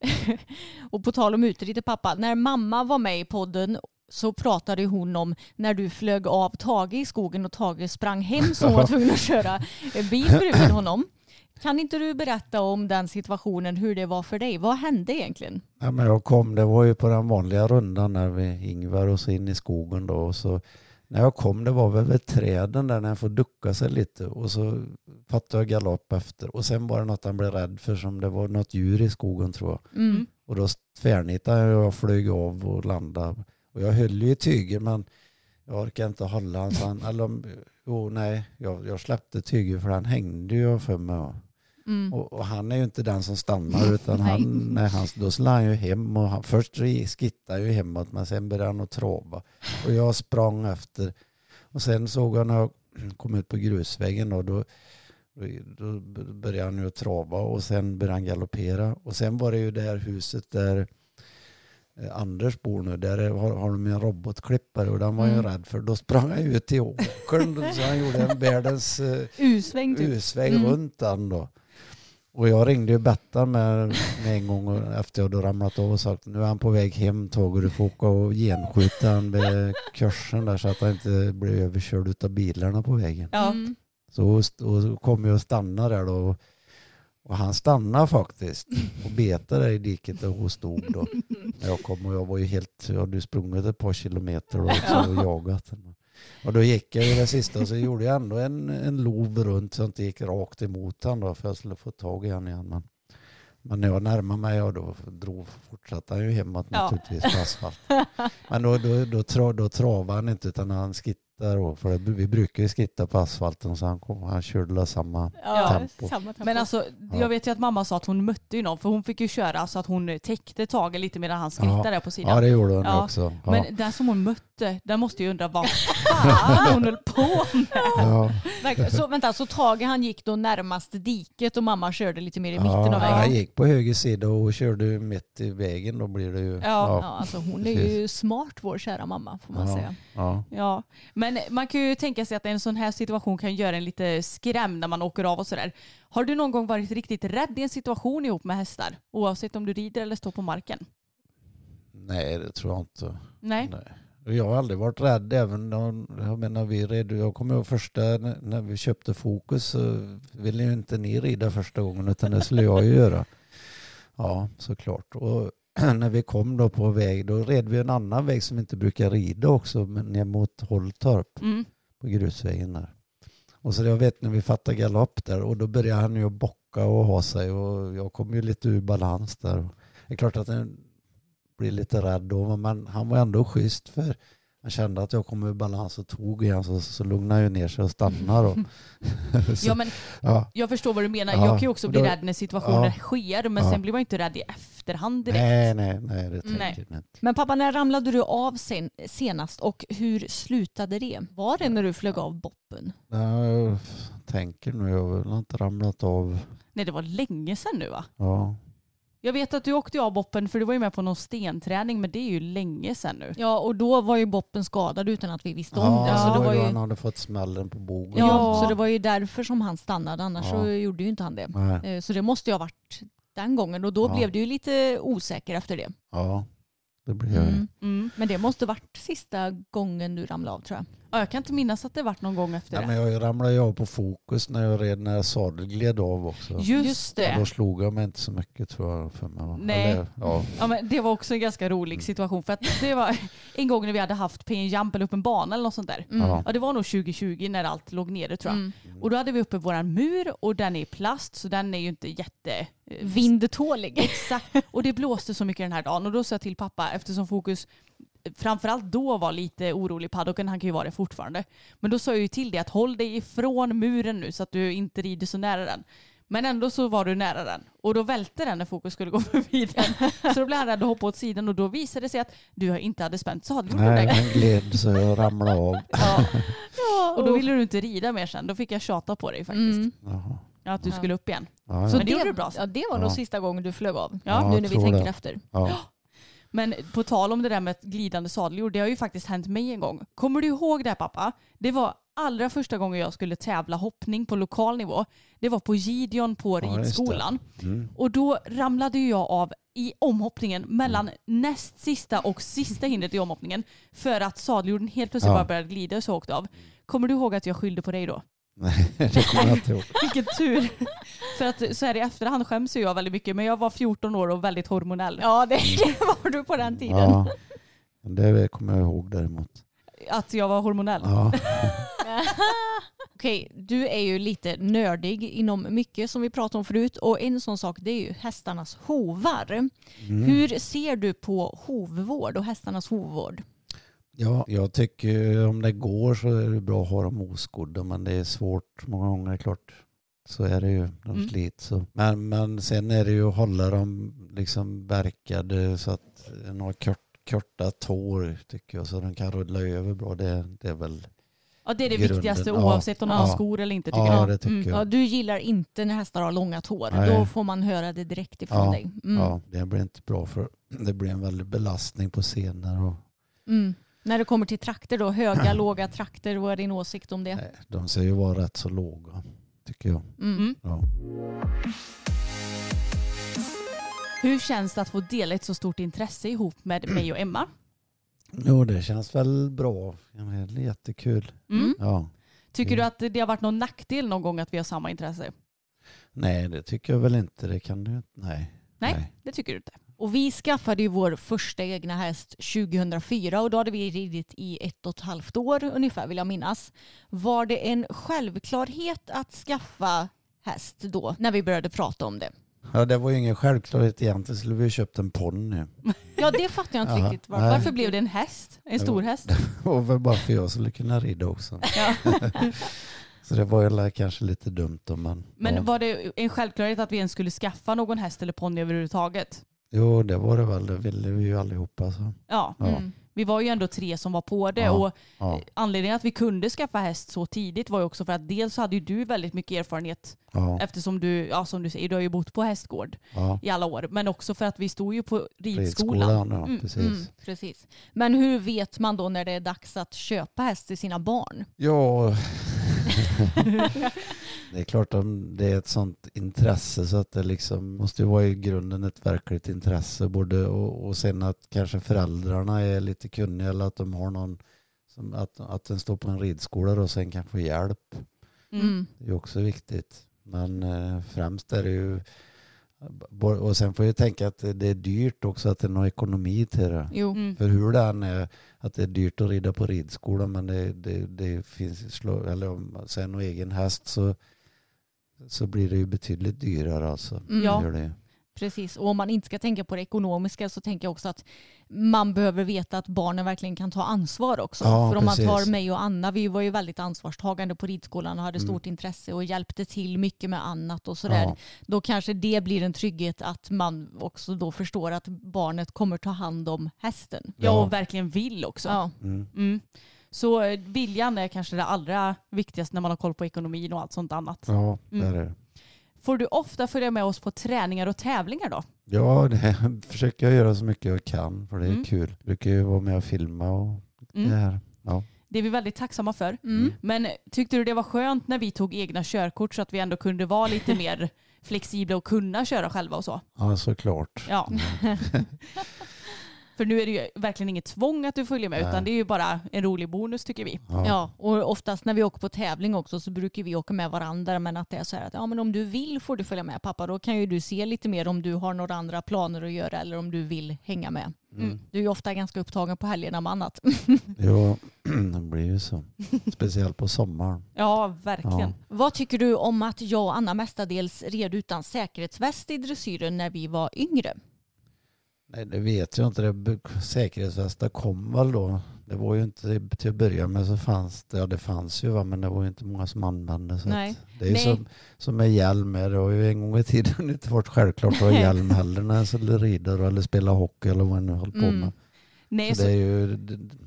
och på tal om uterider pappa, när mamma var med i podden så pratade hon om när du flög av Tage i skogen och Tage sprang hem så hon var tvungen att köra bil bredvid honom. Kan inte du berätta om den situationen, hur det var för dig? Vad hände egentligen? Ja, men jag kom, det var ju på den vanliga rundan när vi Ingvar och så in i skogen då. Och så, när jag kom, det var väl vid träden där när jag får ducka sig lite och så fattade jag galopp efter. Och sen var det något han blev rädd för som det var något djur i skogen tror jag. Mm. Och då tvärnitade jag och jag flög av och landade. Och jag höll ju i tyger men jag orkade inte hålla han. Så han eller, om- jo, nej, jag, jag släppte tyger för han hängde ju för mig. Mm. Och, och han är ju inte den som stannar utan han, nej, han, då slår han ju hem och han, först skittade han ju hemåt men sen började han att trava. Och jag sprang efter. Och sen såg jag när jag kom ut på grusvägen då, då, då började han ju att trava och sen började han galoppera. Och sen var det ju det här huset där Anders bor nu, där är- har, har de en robotklippare och den var jag Mm. rädd för. Då sprang ju ut till åkern så han gjorde en världens eh, U-sväng typ. U-sväng Mm. runt den då. Och jag ringde ju Bettan med, med en gång och efter jag då ramlat av och sagt nu är han på väg hem Tage och du får åka och genskjuta han vid kursen där så att han inte blir överkörd av bilarna på vägen. Mm. Så och så kom jag och stannade där då. Och han stannade faktiskt och betade i diket där hon stod då. När jag kom och jag var ju helt, jag hade sprungit ett par kilometer då också och jagat. Och då gick jag ju det sista och så gjorde jag ändå en, en lov runt så jag inte gick rakt emot han då för jag skulle få tag i han igen. Men, men när jag närmade mig och då drog, fortsatte han ju hemåt Ja. naturligtvis på asfalt. Men då, då, då, tra, då travade han inte utan han skittade då. För det, vi brukar ju skitta på asfalten så han, kom, han körde samma Ja, tempo. samma tempo. Men alltså, Ja. jag vet ju att mamma sa att hon mötte ju någon för hon fick ju köra så att hon täckte Tage lite medan han skrittade Ja. där på sidan. Ja det gjorde hon Ja, också. Ja. Men den som hon mötte, den måste ju undra vad fan hon höll på med. Så vänta, så Tage han gick då närmast diket och mamma körde lite mer i mitten ja, av Han vägen? gick på höger sida och körde mitt i vägen. Då blir det ju... Ja. Ja, alltså hon är ju smart vår kära mamma får man Ja. säga. ja. Ja, men man kan ju tänka sig att en sån här situation kan göra en lite skrämd när man åker av och sådär. Har du någon gång varit riktigt rädd i en situation ihop med hästar? Oavsett om du rider eller står på marken? Nej det tror jag inte. Nej? Nej. Jag har aldrig varit rädd även när, jag menar vi red, jag kommer ihåg första när när vi köpte Fokus så ville ju inte ni rida första gången utan det skulle jag ju göra. Ja såklart. Och när vi kom då på väg då red vi en annan väg som vi inte brukar rida också men ner mot Hålltorp Mm. på grusvägen där. Och så jag vet när vi fattade galopp där och då började han ju bocka och ha sig och jag kom ju lite ur balans där. Det är klart att den blir lite rädd då men han var ändå schysst för jag kände att jag kom ur balans och tog igen så, så lugnade jag ner sig och stannade. Och så, Ja, men ja. jag förstår vad du menar. Ja, Jag kan ju också bli då- rädd när situationer ja. sker men Ja. sen blir man ju inte rädd i efterhand direkt. Nej, nej, nej, det Nej. tänker jag inte. Men pappa, när ramlade du av sen, senast och hur slutade det? Var det när du flög av boppen? Jag tänker nu, jag har väl inte ramlat av. Nej det var länge sedan nu va? Ja, Jag vet att du åkte av boppen för du var ju med på någon stenträning men det är ju länge sedan nu. Ja, och då var ju boppen skadad utan att vi visste om ja, det. det Så det var ju han hade fått smällen på bogen. Ja, Ja. så det var ju därför som han stannade. Annars Ja. så gjorde ju inte han det. Nej, Eh, Så det måste ju ha varit den gången och då Ja. blev du ju lite osäker efter det. ja, det jag. Mm. Mm. Men det måste varit sista gången du ramlade av tror jag. Ja, jag kan inte minnas att det varit någon gång efter Ja, det. men jag ramlade ju av på fokus när jag red när sadeln gled av också. Just det. Då slog jag mig inte så mycket tror jag för mig. Nej. Eller, ja. Ja, men det var också en ganska rolig situation för att det var en gång när vi hade haft pay jump eller upp en bana eller något sånt där. Mm. Ja. Ja, det var nog 2020 när allt låg nere tror jag. Mm. Och då hade vi uppe våran mur och den är i plast så den är ju inte jätte... eh, Vindtålig. Exakt. Och det blåste så mycket den här dagen och då sa jag till pappa eftersom fokus framförallt då var lite orolig i paddocken, han kan ju vara det fortfarande. Men då sa jag ju till dig att håll dig ifrån muren nu så att du inte rider så nära den. Men ändå så var du nära den och då välte den när fokus skulle gå förbi den. Så då blev han rädd och hoppade åt sidan och då visade det sig att du inte hade spänt sadeln. Nej, den gled så jag ramlade av. Ja. Och då ville du inte rida mer sen. Då fick jag tjata på dig faktiskt. Mm. Att du skulle upp igen. Ja, Så ja. Men det gjorde du bra. Ja, det var nog Ja. sista gången du flög av. Ja, nu när vi tänker det. efter. Men på tal om det där med glidande sadeljord, det har ju faktiskt hänt mig en gång. Kommer du ihåg det här pappa? Det var allra första gången jag skulle tävla hoppning på lokal nivå. Det var på Gideon på Ja, ridskolan. Mm. Och då ramlade jag av i omhoppningen mellan näst sista och sista hindret i omhoppningen för att sadeljorden helt plötsligt Ja. bara började glida och så åkte av. Kommer du ihåg att jag skyllde på dig då? Nej, det kommer jag inte ihåg. Vilken tur. För att så här i efterhand skäms jag väldigt mycket men jag var 14 år och väldigt hormonell. Ja, det, det var du på den tiden. Ja. Men Det kommer jag ihåg däremot. Att jag var hormonell. Ja. Okej, du är ju lite nördig inom mycket som vi pratade om förut och en sån sak det är ju hästarnas hovar. Mm. Hur ser du på hovvård och hästarnas hovvård? Ja, jag tycker om det går så är det bra att ha dem oskodda men det är svårt många gånger, klart. Så är det ju, de Mm. slits. Så. Men, men sen är det ju att hålla dem liksom verkade så att de har kort, korta tår tycker jag så de kan rulla över bra. Det, det är väl, Ja det är det Grunden, viktigaste ja. oavsett om de har Ja. skor eller inte tycker ja jag. det tycker Mm. Ja, jag. du gillar inte när hästar har långa tår. Nej. Då får man höra det direkt ifrån Ja, dig. Mm. Ja, det blir inte bra för det blir en väldig belastning på senare. Och, Mm. När det kommer till trakter då, höga, låga trakter, vad är din åsikt om det? nej, de ser ju vara rätt så låga tycker jag. Mm. Mm. Ja. Hur känns det att få dela ett så stort intresse ihop med mig och Emma? Jo, det känns väl bra. Det är jättekul. Mm. Ja. Tycker Mm. du att det har varit någon nackdel någon gång att vi har samma intresse? Nej, det tycker jag väl inte. Det kan du inte. Nej. Nej. Det tycker du inte? Och vi skaffade ju vår första egna häst 2004 och då hade vi ridit i ett och ett halvt år ungefär vill jag minnas. Var det en självklarhet att skaffa häst då när vi började prata om det? Ja, det var ju ingen självklarhet egentligen. Skulle vi ha köpt en ponny. Ja det fattar jag inte riktigt. Varför, nej. Varför blev det en häst? En stor häst? Det var väl bara för jag skulle kunna rida också. Ja. Så det var ju kanske lite dumt då, men... Men ja. var det en självklarhet att vi ens skulle skaffa någon häst eller ponny överhuvudtaget? Jo, det var det väl. Det ville vi ju allihopa. Så. Ja, Ja. Mm. vi var ju ändå tre som var på det Ja. och Ja, anledningen att vi kunde skaffa häst så tidigt var ju också för att dels hade ju du väldigt mycket erfarenhet ja, eftersom du, ja som du säger, du har ju bott på hästgård i alla år. Men också för att vi stod ju på ridskolan. Ridskolan, ja, Mm, precis. Mm, precis. Men hur vet man då när det är dags att köpa häst till sina barn? Ja, det är klart om det är ett sånt intresse så att det liksom måste ju vara i grunden ett verkligt intresse både och, och sen att kanske föräldrarna är lite kunniga eller att de har någon som att, att den står på en ridskola och sen kan få hjälp. Mm. Det är också viktigt. Men eh, främst är det ju och sen får jag tänka att det är dyrt också att det är någon ekonomi till det. Jo. Mm. För hur det än är att det är dyrt att rida på ridskola men det, det, det finns slå, eller om man säger någon egen häst så, så blir det ju betydligt dyrare alltså. Mm. Ja. Gör det. Precis, och om man inte ska tänka på det ekonomiska så tänker jag också att man behöver veta att barnen verkligen kan ta ansvar också. Ja, För om man precis. tar mig och Anna, vi var ju väldigt ansvarstagande på ridskolan och hade Mm. stort intresse och hjälpte till mycket med annat och sådär. Ja. Då kanske det blir en trygghet att man också då förstår att barnet kommer ta hand om hästen. Ja, Ja. och verkligen vill också. Ja, Mm. Mm. Så eh, viljan är kanske det allra viktigaste när man har koll på ekonomin och allt sånt annat. Ja, Mm. det är det. Får du ofta följa med oss på träningar och tävlingar då? Ja, det försöker jag göra så mycket jag kan för det är Mm. kul. Jag brukar ju vara med och filma och Mm. det här. Ja. Det är vi väldigt tacksamma för. mm. Men tyckte du det var skönt när vi tog egna körkort så att vi ändå kunde vara lite mer flexibla och kunna köra själva och så? ja, såklart. Ja. För nu är det ju verkligen inget tvång att du följer med Nej. utan det är ju bara en rolig bonus tycker vi. Ja. Ja, och oftast när vi åker på tävling också så brukar vi åka med varandra men att det är så här att ja, men om du vill får du följa med pappa då kan ju du se lite mer om du har några andra planer att göra eller om du vill hänga med. Mm. Du är ju ofta ganska upptagen på helgerna med annat. Jo, det blir ju så. Speciellt på sommaren. Ja, verkligen. Ja. Vad tycker du om att jag och Anna mestadels red utan säkerhetsväst i dressyren när vi var yngre? Nej, det vet jag inte. Det, säkerhetsvästar kom väl då. Det var ju inte till att börja med så fanns det, ja det fanns ju va, men det var ju inte många som använde. Så Nej. det är ju Nej. som, som med hjälm, det har ju en gång i tiden inte varit självklart att ha hjälm heller när jag skulle rida eller spela hockey eller vad jag nu höll på Mm. med. Nej, Så det är ju,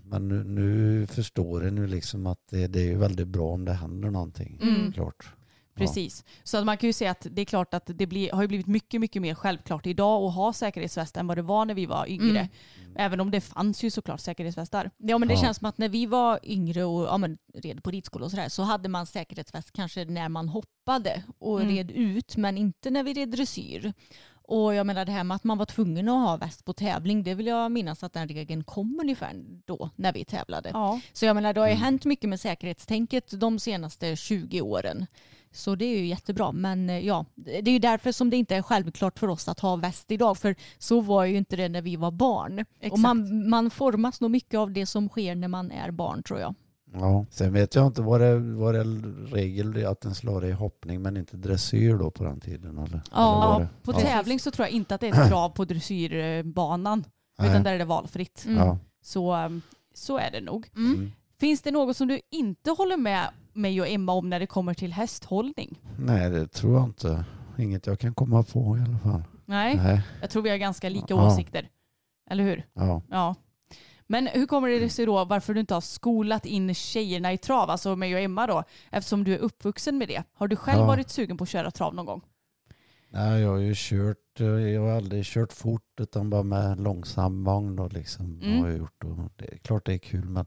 men nu, nu förstår jag nu liksom att det, det är ju väldigt bra om det händer någonting. Mm. Klart. Precis. Så att man kan ju säga att det är klart att det blir, har ju blivit mycket, mycket mer självklart idag att ha säkerhetsväst än vad det var när vi var yngre. Mm. Även om det fanns ju såklart säkerhetsvästar. Ja men det Ja. känns som att när vi var yngre och ja, men, red på ridskola och sådär så hade man säkerhetsväst kanske när man hoppade och Mm. red ut men inte när vi red dressyr. Och jag menar det här med att man var tvungen att ha väst på tävling det vill jag minnas att den regeln kom ungefär då när vi tävlade. Ja. Så jag menar det har ju Mm. hänt mycket med säkerhetstänket de senaste 20 åren. Så det är ju jättebra. Men eh, ja, det är ju därför som det inte är självklart för oss att ha väst idag. För så var ju inte det när vi var barn. Exakt. Och man, man formas nog mycket av det som sker när man är barn tror jag. Ja. Sen vet jag inte, var det, var det regel att den slår i hoppning men inte dressyr då på den tiden? Eller? eller Ja, det? På ja. tävling så tror jag inte att det är ett krav på dressyrbanan. Utan Nej. där är det valfritt. Mm. Ja. Så, um, så är det nog. Mm. Mm. Finns det något som du inte håller med mig och Emma om när det kommer till hästhållning? Nej, det tror jag inte. Inget jag kan komma på i alla fall. Nej, Nej. jag tror vi har ganska lika Ja. åsikter. Eller hur? Ja. Ja. Men hur kommer det sig då varför du inte har skolat in tjejerna i trav, alltså mig och Emma då, eftersom du är uppvuxen med det? Har du själv Ja. varit sugen på att köra trav någon gång? Nej, jag har ju kört, eh, jag har aldrig kört fort utan bara med långsam vagn då liksom. Mm. Har jag gjort och det är klart det är kul men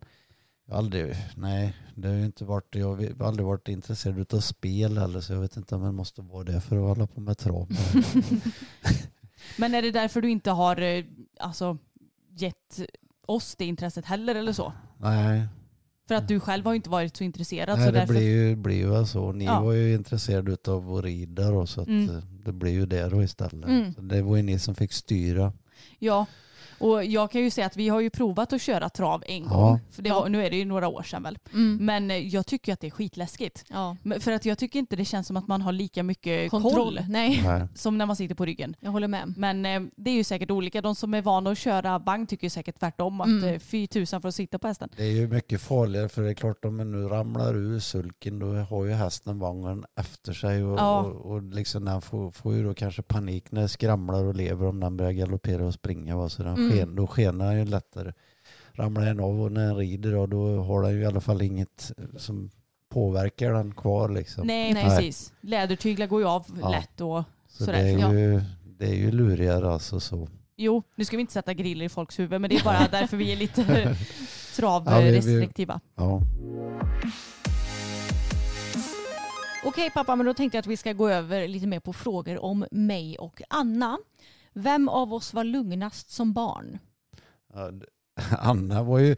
jag har aldrig, nej det har ju inte varit, jag har aldrig varit intresserad av spel eller så jag vet inte om jag måste vara det för att hålla på med trav. Men är det därför du inte har eh, alltså, gett oss det intresset heller eller så? nej, För att du själv har inte varit så intresserad. nej så det därför... blir ju, blir ju så. Ni Ja. var ju intresserade av att rida då så att Mm. eh, det blir ju det då istället. Mm. Det var ju ni som fick styra. Ja, och jag kan ju säga att vi har ju provat att köra trav en Ja. gång. För det var, nu är det ju några år sedan väl. Mm. Men eh, jag tycker att det är skitläskigt. För att jag tycker inte det känns som att man har lika mycket Kontroll. koll Nej, som när man sitter på ryggen. jag håller med. Men eh, det är ju säkert olika. De som är vana att köra vagn tycker ju säkert tvärtom. Att Mm. mm. fy tusan för att sitta på hästen. Det är ju mycket farligare för det är klart om man nu ramlar ur sulken då har ju hästen vagnen efter sig och, Ja. och, och liksom den får, får ju då kanske panik när den skramlar och lever om den börjar galoppera och springa. Va? Så den Mm. Sken, då skenar den ju lättare. Ramlar den av och när den rider då, då har den ju i alla fall inget som påverkar den kvar liksom. Nej, Nej. precis. Lädertyglar går ju av Ja. lätt och så sådär. det är, Ja. ju, det är ju lurigare alltså så. Jo, nu ska vi inte sätta griller i folks huvud men det är bara därför vi är lite Ja, travrestriktiva. Ja. Okej pappa, men då tänkte jag att vi ska gå över lite mer på frågor om mig och Anna. Vem av oss var lugnast som barn? Anna var ju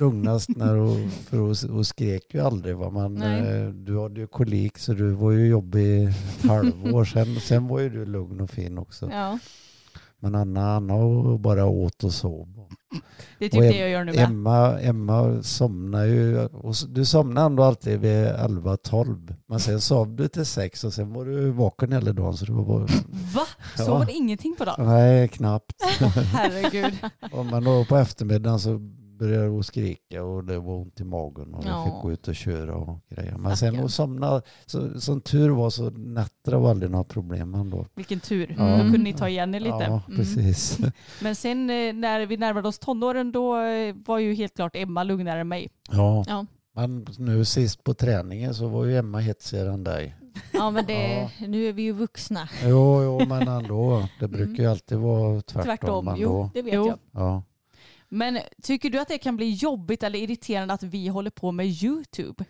lugnast när hon, för hon, hon skrek ju aldrig. Va? Nej. eh, du hade ju kolik så du var ju jobbig ett halvår. Sen, sen var ju du lugn och fin också. Ja. Men Anna, Anna bara åt och sov. Det är typ Och det jag gör nu med. Emma, Emma somnar ju, och du somnar ändå alltid vid 11-12. Men sen sov du till 6 och sen var du vaken hela dagen. Så det var bara, Va? Ja. Sover det ingenting på dagen? nej, knappt. Herregud. Och Men då på eftermiddagen så började hon skrika och det var ont i magen och jag Ja. fick gå ut och köra och grejer. Men sen Stackarn. hon somnade, så, som tur var så nätter var aldrig några problem ändå. Vilken tur. Ja. Då kunde ni ta igen er lite. Ja, Mm. precis. Men sen eh, när vi närmade oss tonåren då eh, var ju helt klart Emma lugnare än mig. Ja. Ja. Men nu sist på träningen så var ju Emma hetsigare än dig. Ja men det, nu är vi ju vuxna. Jo, jo, men ändå. Det brukar ju alltid vara tvärtom. Tvärtom, ändå. Jo, det vet Jo. jag. Ja. Men tycker du att det kan bli jobbigt eller irriterande att vi håller på med YouTube?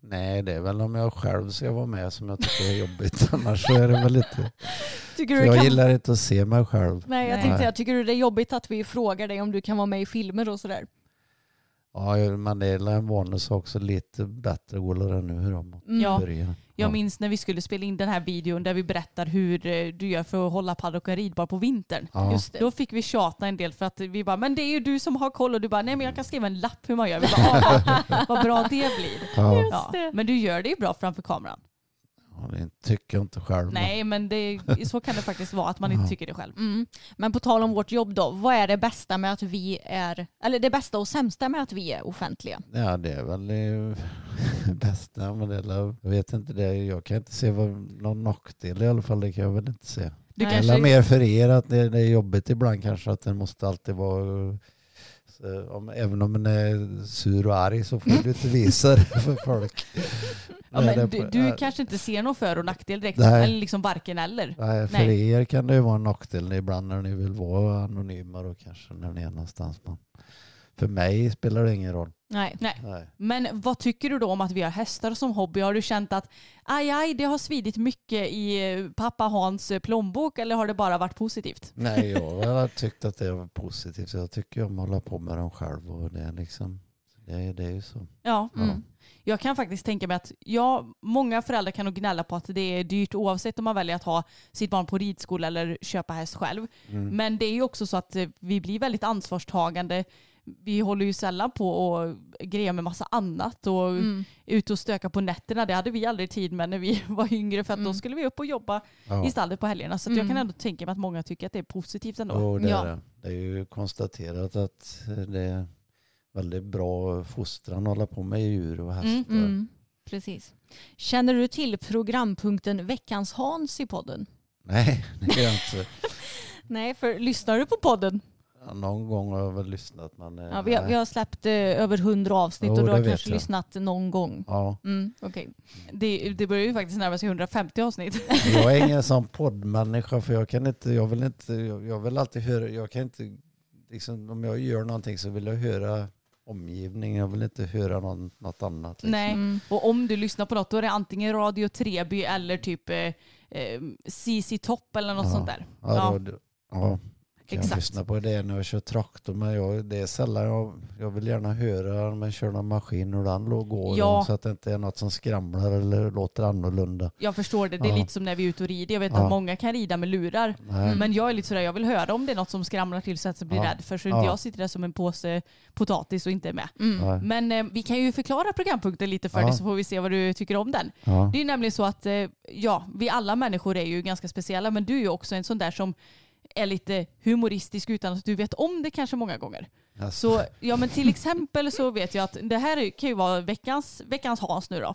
Nej, det är väl om jag själv ska vara med som jag tycker är jobbigt. Annars så är det väl inte. Tycker du jag kan... gillar inte att se mig själv. Nej jag tänkte säga, tycker du det är jobbigt att vi frågar dig om du kan vara med i filmer och sådär? Ja, men det är en vanlig sak så lite bättre går det nu då. mot Mm. Ja. Jag Ja. minns när vi skulle spela in den här videon där vi berättar hur eh, du gör för att hålla paddock och ridbar på vintern. Ja. Just det. Då fick vi tjata en del för att vi bara, men det är ju du som har koll och du bara, nej men jag kan skriva en lapp hur man gör. Vi bara, vad, bra det blir. Ja. Ja. Men du gör det ju bra framför kameran. Det tycker inte själv. Nej men det, så kan det faktiskt vara att man inte tycker det själv. Mm. Men på tal om vårt jobb då, vad är det bästa med att vi är, eller det bästa och sämsta med att vi är offentliga? Ja, det är väl det bästa. Men det jag vet inte det. Jag kan inte se vad, någon nackdel i alla fall. Det kan jag väl inte se. Du Nej. Eller kanske, mer för er att det, det är jobbigt ibland kanske att den måste alltid vara så, om, även om man är sur och arg så får du inte visa det för folk. ja, men du, du kanske inte ser någon för och nackdel direkt, Nej. eller liksom varken eller. Nej, för Nej. er kan det ju vara en nackdel ibland när ni vill vara anonyma och kanske när ni är någonstans. Men för mig spelar det ingen roll. Nej. Nej. Nej. Men vad tycker du då om att vi har hästar som hobby? Har du känt att aj, aj, det har svidit mycket i eh, pappa Hans eh, plånbok eller har det bara varit positivt? Nej, jag har tyckt att det var positivt. Jag tycker om att hålla på med dem själv och det liksom, det det är ju så. Ja. Mm. Jag kan faktiskt tänka mig att ja, många föräldrar kan nog gnälla på att det är dyrt oavsett om man väljer att ha sitt barn på ridskola eller köpa häst själv. Mm. Men det är ju också så att eh, vi blir väldigt ansvarstagande. Vi håller ju sällan på och grejer med massa annat och Mm. ut och stöka på nätterna. Det hade vi aldrig tid med när vi var yngre för att då Mm. skulle vi upp och jobba Ja. i stallet på helgerna. Så att jag Mm. kan ändå tänka mig att många tycker att det är positivt ändå. Jo, det, Ja. är det. det är ju konstaterat att det är väldigt bra fostran att hålla på med djur och hästar. Mm, Mm. Precis. Känner du till programpunkten Veckans Hans i podden? Nej, det gör jag inte. Nej, för lyssnar du på podden? Någon gång har jag väl lyssnat men... eh, Ja, vi, har, vi har släppt eh, över hundra avsnitt Jo, och du har kanske jag. lyssnat någon gång. Ja, Mm, okej. Det, det börjar ju faktiskt närma sig 150 avsnitt. jag är ingen sån poddmänniska för jag kan inte, jag vill inte, jag, jag vill alltid höra, jag kan inte, liksom, om jag gör någonting så vill jag höra omgivningen, jag vill inte höra någon, något annat. Liksom. Nej. Mm. Och om du lyssnar på något då är det antingen Radio Treby eller typ eh, eh, CC Topp eller något Ja. sånt där. Ja, Ja. då- ja. Kan jag Exakt. lyssna på det när jag kör traktor men jag, det är sällan jag, jag vill gärna höra när man kör någon maskin hur den låg går Ja. så att det inte är något som skramlar eller låter annorlunda. Jag förstår det. Det är Ja. lite som när vi är ute och rider. Jag vet Ja. att många kan rida med lurar. Nej. Men jag är lite sådär, jag vill höra om det är något som skramlar till så att jag blir Ja. rädd för så inte Ja. jag sitter där som en påse potatis och inte är med. Mm. Men eh, vi kan ju förklara programpunkten lite för Ja. dig så får vi se vad du tycker om den. Ja. Det är ju nämligen så att eh, ja, vi alla människor är ju ganska speciella men du är ju också en sån där som är lite humoristisk utan att du vet om det kanske många gånger. Alltså, Så ja men till exempel så vet jag att det här kan ju vara veckans, veckans Hans nu då.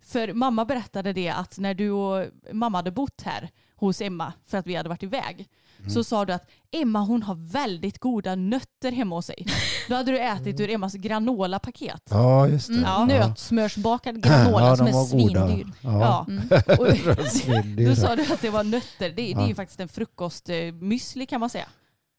För mamma berättade det att när du och mamma hade bott här hos Emma för att vi hade varit iväg så sa du att Emma hon har väldigt goda nötter hemma hos sig. Då hade du ätit ur Emmas granola-paket. ja just det. Mm. Ja. Nötsmörsbakad granola ja, som är svindyr. Ja. Ja. Mm. Och, då sa du att det var nötter. Det, det är ju faktiskt en frukostmüsli kan man säga.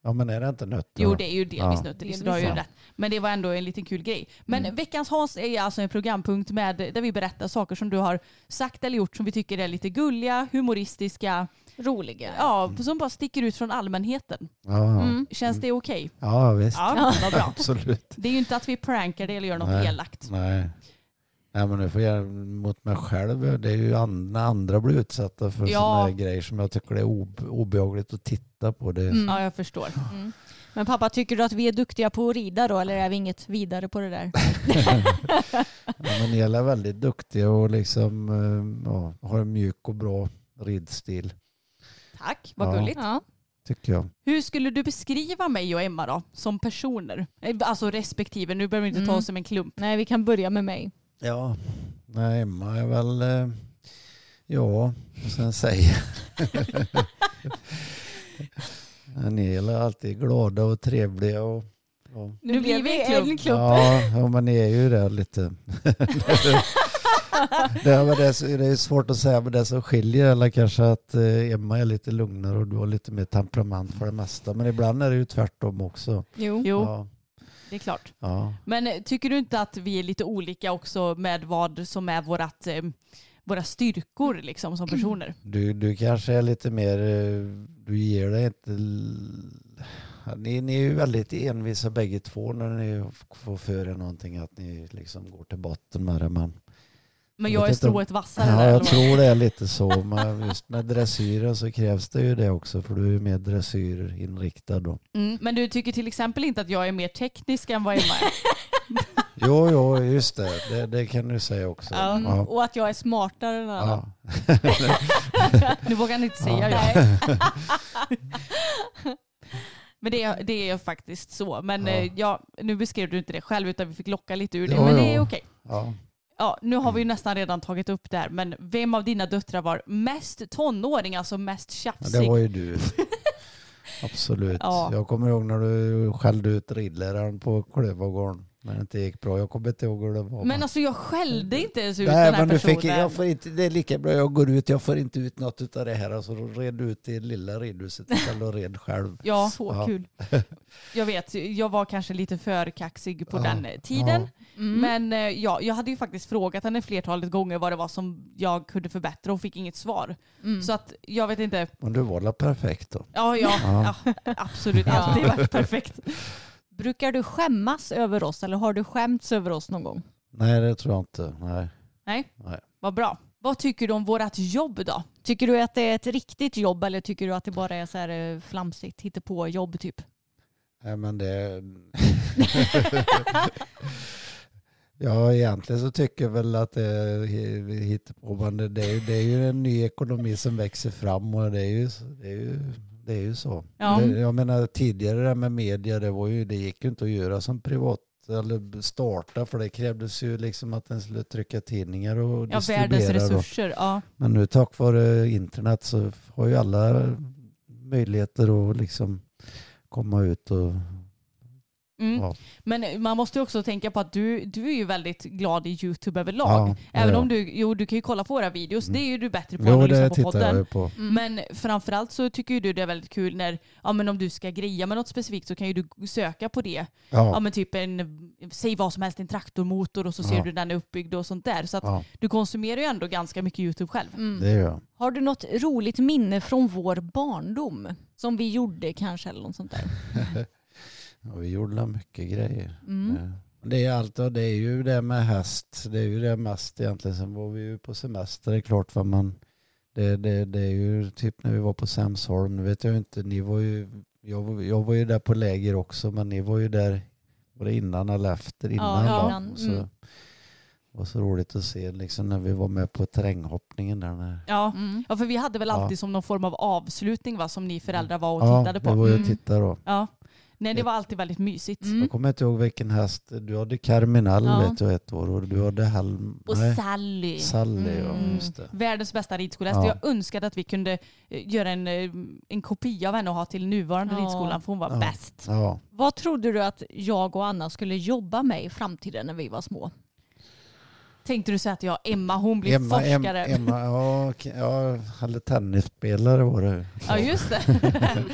Ja men är det inte nötter? Jo det är ju delvis Ja. nötter, så du har ju Ja. rätt. Men det var ändå en liten kul grej. Men Mm. veckans Hans är alltså en programpunkt med, där vi berättar saker som du har sagt eller gjort som vi tycker är lite gulliga, humoristiska, Roliga. ja, som bara sticker ut från allmänheten. Ja. Mm. Känns det okej? ja visst. Ja, bra. Absolut. Det är ju inte att vi prankar det eller gör något Nej. elakt. Nej. Nej men nu får jag mot mig själv. Det är ju när andra blir utsatta för Ja. sådana grejer som jag tycker det är ob- obehagligt att titta på. Det. Mm. Ja, jag förstår. Mm. Men pappa, tycker du att vi är duktiga på att rida då eller är vi inget vidare på det där? Ja, men ni är väldigt duktiga och liksom eh, ja, har en mjuk och bra ridstil Tack, vad Ja. gulligt. Ja. tycker jag. Hur skulle du beskriva mig och Emma då, som personer? Eh, Alltså respektive, nu behöver vi inte ta Mm. oss som en klump. Nej, vi kan börja med mig. Ja, nej Emma är väl, eh, ja, vad ska jag säga? Ni är alltid glada och trevliga och ja. Nu blir vi en klump. Ja, men ni är ju det lite. det, är, det, är svårt att säga men det som skiljer eller kanske att eh, Emma är lite lugnare och du har lite mer temperament för det mesta. Men ibland är det ju tvärtom också. Jo. Jo, Ja, det är klart. ja. Men eh, tycker du inte att vi är lite olika också med vad som är vårat, eh, våra styrkor liksom som personer? Du, du kanske är lite mer, eh, du ger dig inte... Ni, ni är ju väldigt envisa bägge två när ni får för er någonting att ni liksom går till botten med det. Men, Men Jag jag är strået vassare ja, jag tror det är lite så. Men just med dressyren så krävs det ju det också för du är ju mer dressyrinriktad då. Mm. Men du tycker till exempel inte att jag är mer teknisk än vad Emma är? Jo, jo, just det. Det, det kan du säga också. Ja. Ja. Och att jag är smartare än alla. Ja. Nu vågar han inte säga Ja. ja. Men det är, det är faktiskt så. Men Ja. ja. Ja, nu beskrev du inte det själv utan vi fick locka lite ur det. Ja, men det är okej. Ja. Ja, nu har vi ju nästan redan tagit upp det här. Men vem av dina döttrar var mest tonåring, alltså mest Ja, tjafsig? det var ju du. Absolut. Ja. Jag kommer ihåg när du skällde ut ridläraren på Klövagården när det inte gick bra. Jag kommer inte ihåg hur det var. Men alltså jag skällde inte ens ut Nej, den här men du personen. fick, jag får inte, det är lika bra jag går ut, jag får inte ut något av det här. Alltså red ut i lilla ridhuset istället och red själv. Ja, Så Ja. kul. jag vet. Jag var kanske lite för kaxig på Ja, den tiden. Mm. Men eh, ja, jag hade ju faktiskt frågat henne flertalet gånger vad det var som jag kunde förbättra och fick inget svar. Mm. Så att jag vet inte. Men du var väl perfekt då? Ja, ja, Ja. ja. absolut. Ja. Alltid varit perfekt. Brukar du skämmas över oss eller har du skämts över oss någon gång? Nej, det tror jag inte. Nej. Nej, Nej. vad bra. Vad tycker du om vårt jobb då? Tycker du att det är ett riktigt jobb eller tycker du att det bara är så här eh, flamsigt, på jobb typ? Nej, men det... ja, egentligen så tycker jag väl att det är hittepå. Men det, är, det är ju en ny ekonomi som växer fram och det är ju, det är ju, det är ju så. Ja. Det, jag menar tidigare det med media, det, var ju, det gick ju inte att göra som privat eller starta för det krävdes ju liksom att den skulle trycka tidningar och Ja, världens distribuera. då. resurser. Ja. Men nu tack vare internet så har ju alla möjligheter att liksom komma ut och Mm. ja. Men man måste ju också tänka på att du, du är ju väldigt glad i YouTube överlag. Ja, Även om du, jo du kan ju kolla på våra videos, Mm. det är ju du bättre på Jo, än att lyssna på podden. på. Men framförallt så tycker ju du det är väldigt kul när, ja men om du ska greja med något specifikt så kan ju du söka på det. Ja, Ja, men typ en, säg vad som helst, en traktormotor och så ser Ja. du den är uppbyggd och sånt där. Så att ja, du konsumerar ju ändå ganska mycket YouTube själv. Mm. det gör jag. Har du något roligt minne från vår barndom? Som vi gjorde kanske eller något sånt där? Ja, vi gjorde mycket grejer. Mm. Det är allt och det är ju det med häst. Det är ju det mest egentligen. Sen var vi ju på semester, det är klart. För man, det, det, det är ju typ när vi var på Samsholm. Nu vet jag inte, ni var ju, jag, var- jag var ju där på läger också. Men ni var ju där, var det innan eller efter? Innan Ja, va? innan. Så, Mm. Det var så roligt att se liksom när vi var med på terränghoppningen där. När, Ja. Mm. ja, för vi hade väl Ja. alltid som någon form av avslutning va, som ni föräldrar var och ja, tittade på. det var ju att Mm. titta då. Ja. Nej, det var alltid väldigt mysigt. Mm. Jag kommer inte ihåg vilken häst. Du hade Carminal Ja. vet jag ett år och du hade Helm. Och nej, Sally. Sally. Ja, Mm. just det. Världens bästa ridskola. Ja. Jag önskade att vi kunde eh, göra en, eh, en kopia av henne och ha till nuvarande Ja. ridskolan för hon var Ja. bäst. Ja. Vad trodde du att jag och Anna skulle jobba med i framtiden när vi var små? Tänkte du säga att jag, Emma, hon blir Emma, Em, forskare? Emma ja, ja, eller tennisspelare var det. Ja just det.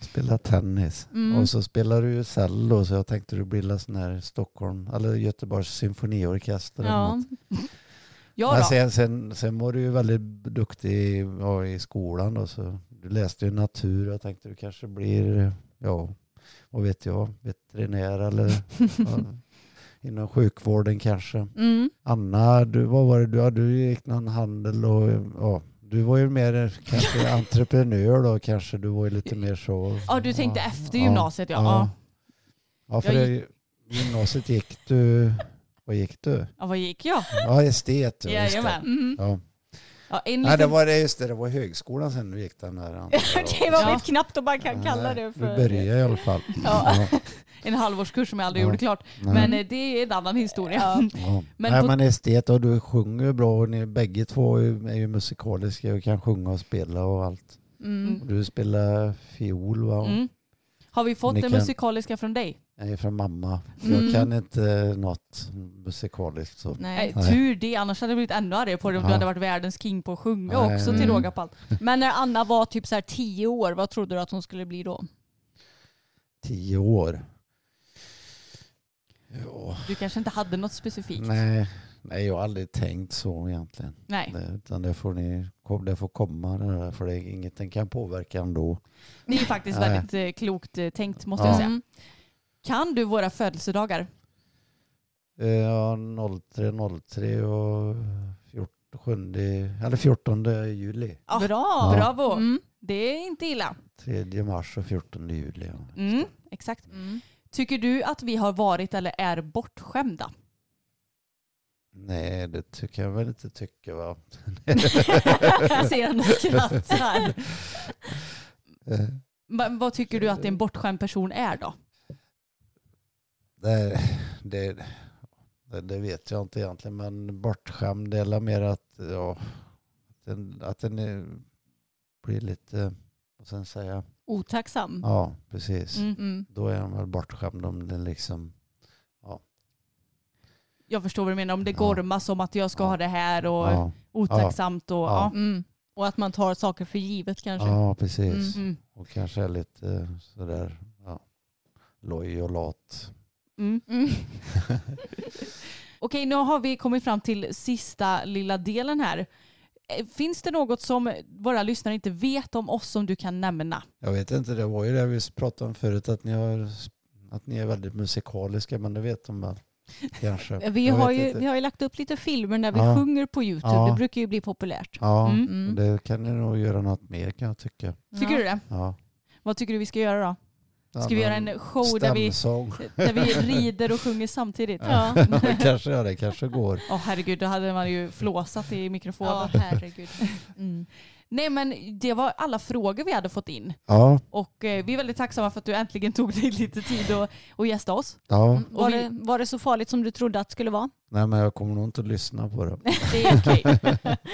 Spela tennis. Mm. Och så spelar du ju cello så jag tänkte du blir en sån här Stockholm eller Göteborgs symfoniorkester. Ja. ja Men sen, sen, sen var du ju väldigt duktig i, ja, i skolan då, så du läste ju natur. Jag tänkte du kanske blir, ja, vad vet jag, veterinär eller ja, inom sjukvården kanske. Mm. Anna, du, vad var det du, ja, du gick någon handel och ja, du var ju mer kanske entreprenör då kanske, du var ju lite mer så. Ja, du tänkte efter gymnasiet, ja. Ja, ja för Jag gymnasiet gick du, vad gick du? Ja, vad gick jag? Ja, estet. Ja. Jajamän. Mm. Ja. Ja, en Nej, det liten... var det, just det, det var högskolan sen du gick den där. andra. det var Ja. knappt om man kan kalla det Du för... började i alla fall. Ja. en halvårskurs som jag aldrig Ja. gjorde klart. Nej. Men eh, det är en annan historia. Ja. Ja. Men Nej, på- men estet och du sjunger ju bra och ni bägge två är ju, musikaliska och kan sjunga och spela och allt. Mm. Du spelar fiol va? Mm. Har vi fått Ni det kan- musikaliska från dig? Jag är från mamma. Mm. Jag kan inte något musikaliskt så. Nej. Nej. Tur det, annars hade jag blivit ännu argare på dig om du Ja. hade varit världens king på att sjunga Nej. också till Mm. råga på allt. Men när Anna var typ så här tio år, vad trodde du att hon skulle bli då? Tio år. Ja, Du kanske inte hade något specifikt? nej, nej, jag har aldrig tänkt så egentligen. Nej. Det, utan det får, ni, det får komma det där, för det är ingenting kan påverka ändå. Det är faktiskt Nej. väldigt eh, klokt eh, tänkt måste Ja. jag säga. Mm. Kan du våra födelsedagar? Eh, Ja, 03, 03 och 14, 7, eller 14 juli. Ja, Bra! Bravo! Mm. Det är inte illa. 3 mars och 14 juli. Ja. Mm, exakt. Mm. Tycker du att vi har varit eller är bortskämda? Nej, det tycker jag väl inte tycker va. Ser han och skrattar. Vad tycker du att en bortskämd person är då? Det, det, det, det vet jag inte egentligen, men bortskämd väl mer att, ja, att den, att den är, blir lite, vad ska jag säga, Otacksam. ja precis. Mm. Mm. Då är den väl bortskämd om den liksom, Jag förstår vad du menar. Om det Ja. gormas om att jag ska Ja. ha det här och ja, otacksamt och ja. Mm. Och att man tar saker för givet kanske. ja precis. Mm. Och kanske är lite sådär, ja, loj och lat. Mm. Mm. Okej, nu har vi kommit fram till sista lilla delen här. Eh, Finns det något som våra lyssnare inte vet om oss som du kan nämna? Jag vet inte, det var ju det vi pratade om förut, att ni, har, att ni är väldigt musikaliska, men det vet de väl. Kanske. Vi har, ju, inte. vi har ju lagt upp lite filmer när vi Ja. sjunger på YouTube. Ja. Det brukar ju bli populärt. Ja. Mm. det kan ni nog göra något mer kan jag tycka. Tycker Ja. du det? Ja. Vad tycker du vi ska göra då? Ska vi göra en show där vi, där vi rider och sjunger samtidigt? Ja. kanske ja, det kanske går. Åh herregud, då hade man ju flåsat i mikrofonen. Ja, herregud. Mm. Nej men det var alla frågor vi hade fått in. Ja, Och eh, vi är väldigt tacksamma för att du äntligen tog dig lite tid att och gästa oss. ja. Mm. Var, vi- det, var det så farligt som du trodde att det skulle vara? Nej men jag kommer nog inte att lyssna på det. Det är okej.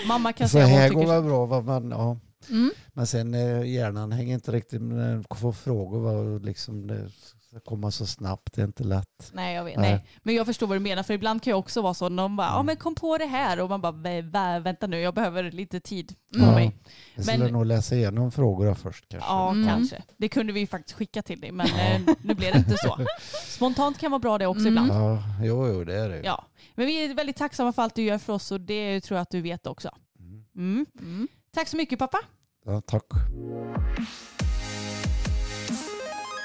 Mamma kan Så säga här går väl bra, va, men ja. Mm. Men sen eh, hjärnan hänger inte riktigt med får frågor. Va, och liksom det ska komma så snabbt, det är inte lätt. Nej, jag vet. Nej. Nej, men jag förstår vad du menar för ibland kan jag också vara så. De bara, ja Mm. men kom på det här och man bara, "Vä- vä- vänta nu jag behöver lite tid på Ja. mig. Jag skulle Men- nog läsa igenom frågorna först kanske. Ja, Mm. kanske. Det kunde vi ju faktiskt skicka till dig men eh, nu blev det inte så. Spontant kan vara bra det också Mm. ibland. Ja, jo, jo det är det. Ja. Men vi är väldigt tacksamma för allt du gör för oss och det tror jag att du vet också. Mm. Tack så mycket pappa. Ja, tack.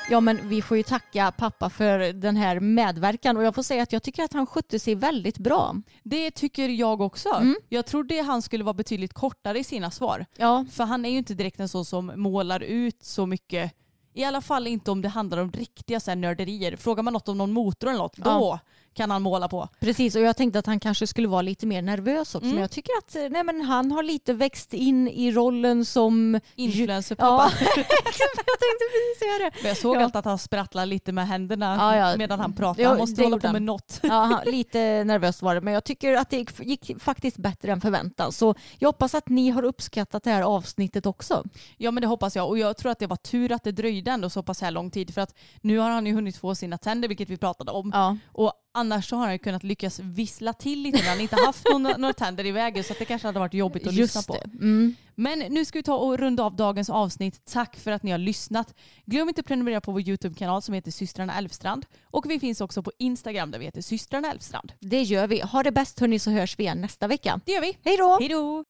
Ja, men vi får ju tacka pappa för den här medverkan och jag får säga att jag tycker att han skötte sig väldigt bra. Det tycker jag också. Mm. Jag trodde han skulle vara betydligt kortare i sina svar. Ja, För han är ju inte direkt en sån som målar ut så mycket. I alla fall inte om det handlar om riktiga så här nörderier. Frågar man något om någon motor eller något, Ja. då kan han måla på. precis. Och jag tänkte att han kanske skulle vara lite mer nervös också. Mm. Men jag tycker att eh, nej, men han har lite växt in i rollen som... Influencerpappa. Ja, jag tänkte precis säga det. Men Jag såg Ja. alltid att han sprattlar lite med händerna Ja, ja. medan han pratar. Ja, han måste hålla på med något. Ja, lite nervöst var det, men jag tycker att det gick, gick faktiskt bättre än förväntan. Så jag hoppas att ni har uppskattat det här avsnittet också. Ja men det hoppas jag. Och jag tror att det var tur att det dröjde ändå så pass här lång tid. För att nu har han ju hunnit få sina tänder, vilket vi pratade om. Och annars så har han kunnat lyckas vissla till lite när han inte haft några, några tänder i vägen. Så att det kanske hade varit jobbigt att lyssna just på. det. Mm. Men nu ska vi ta och runda av dagens avsnitt. Tack för att ni har lyssnat. Glöm inte att prenumerera på vår YouTube-kanal som heter Systrarna Elfstrand. Och vi finns också på Instagram där vi heter Systrarna Elfstrand. Det gör vi. Ha det bäst hörni så hörs vi igen nästa vecka. Det gör vi. Hej då! Hej då!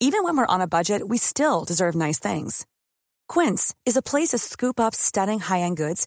Even when we're on a budget, we still deserve nice things. Quince is a place to scoop up stunning high-end goods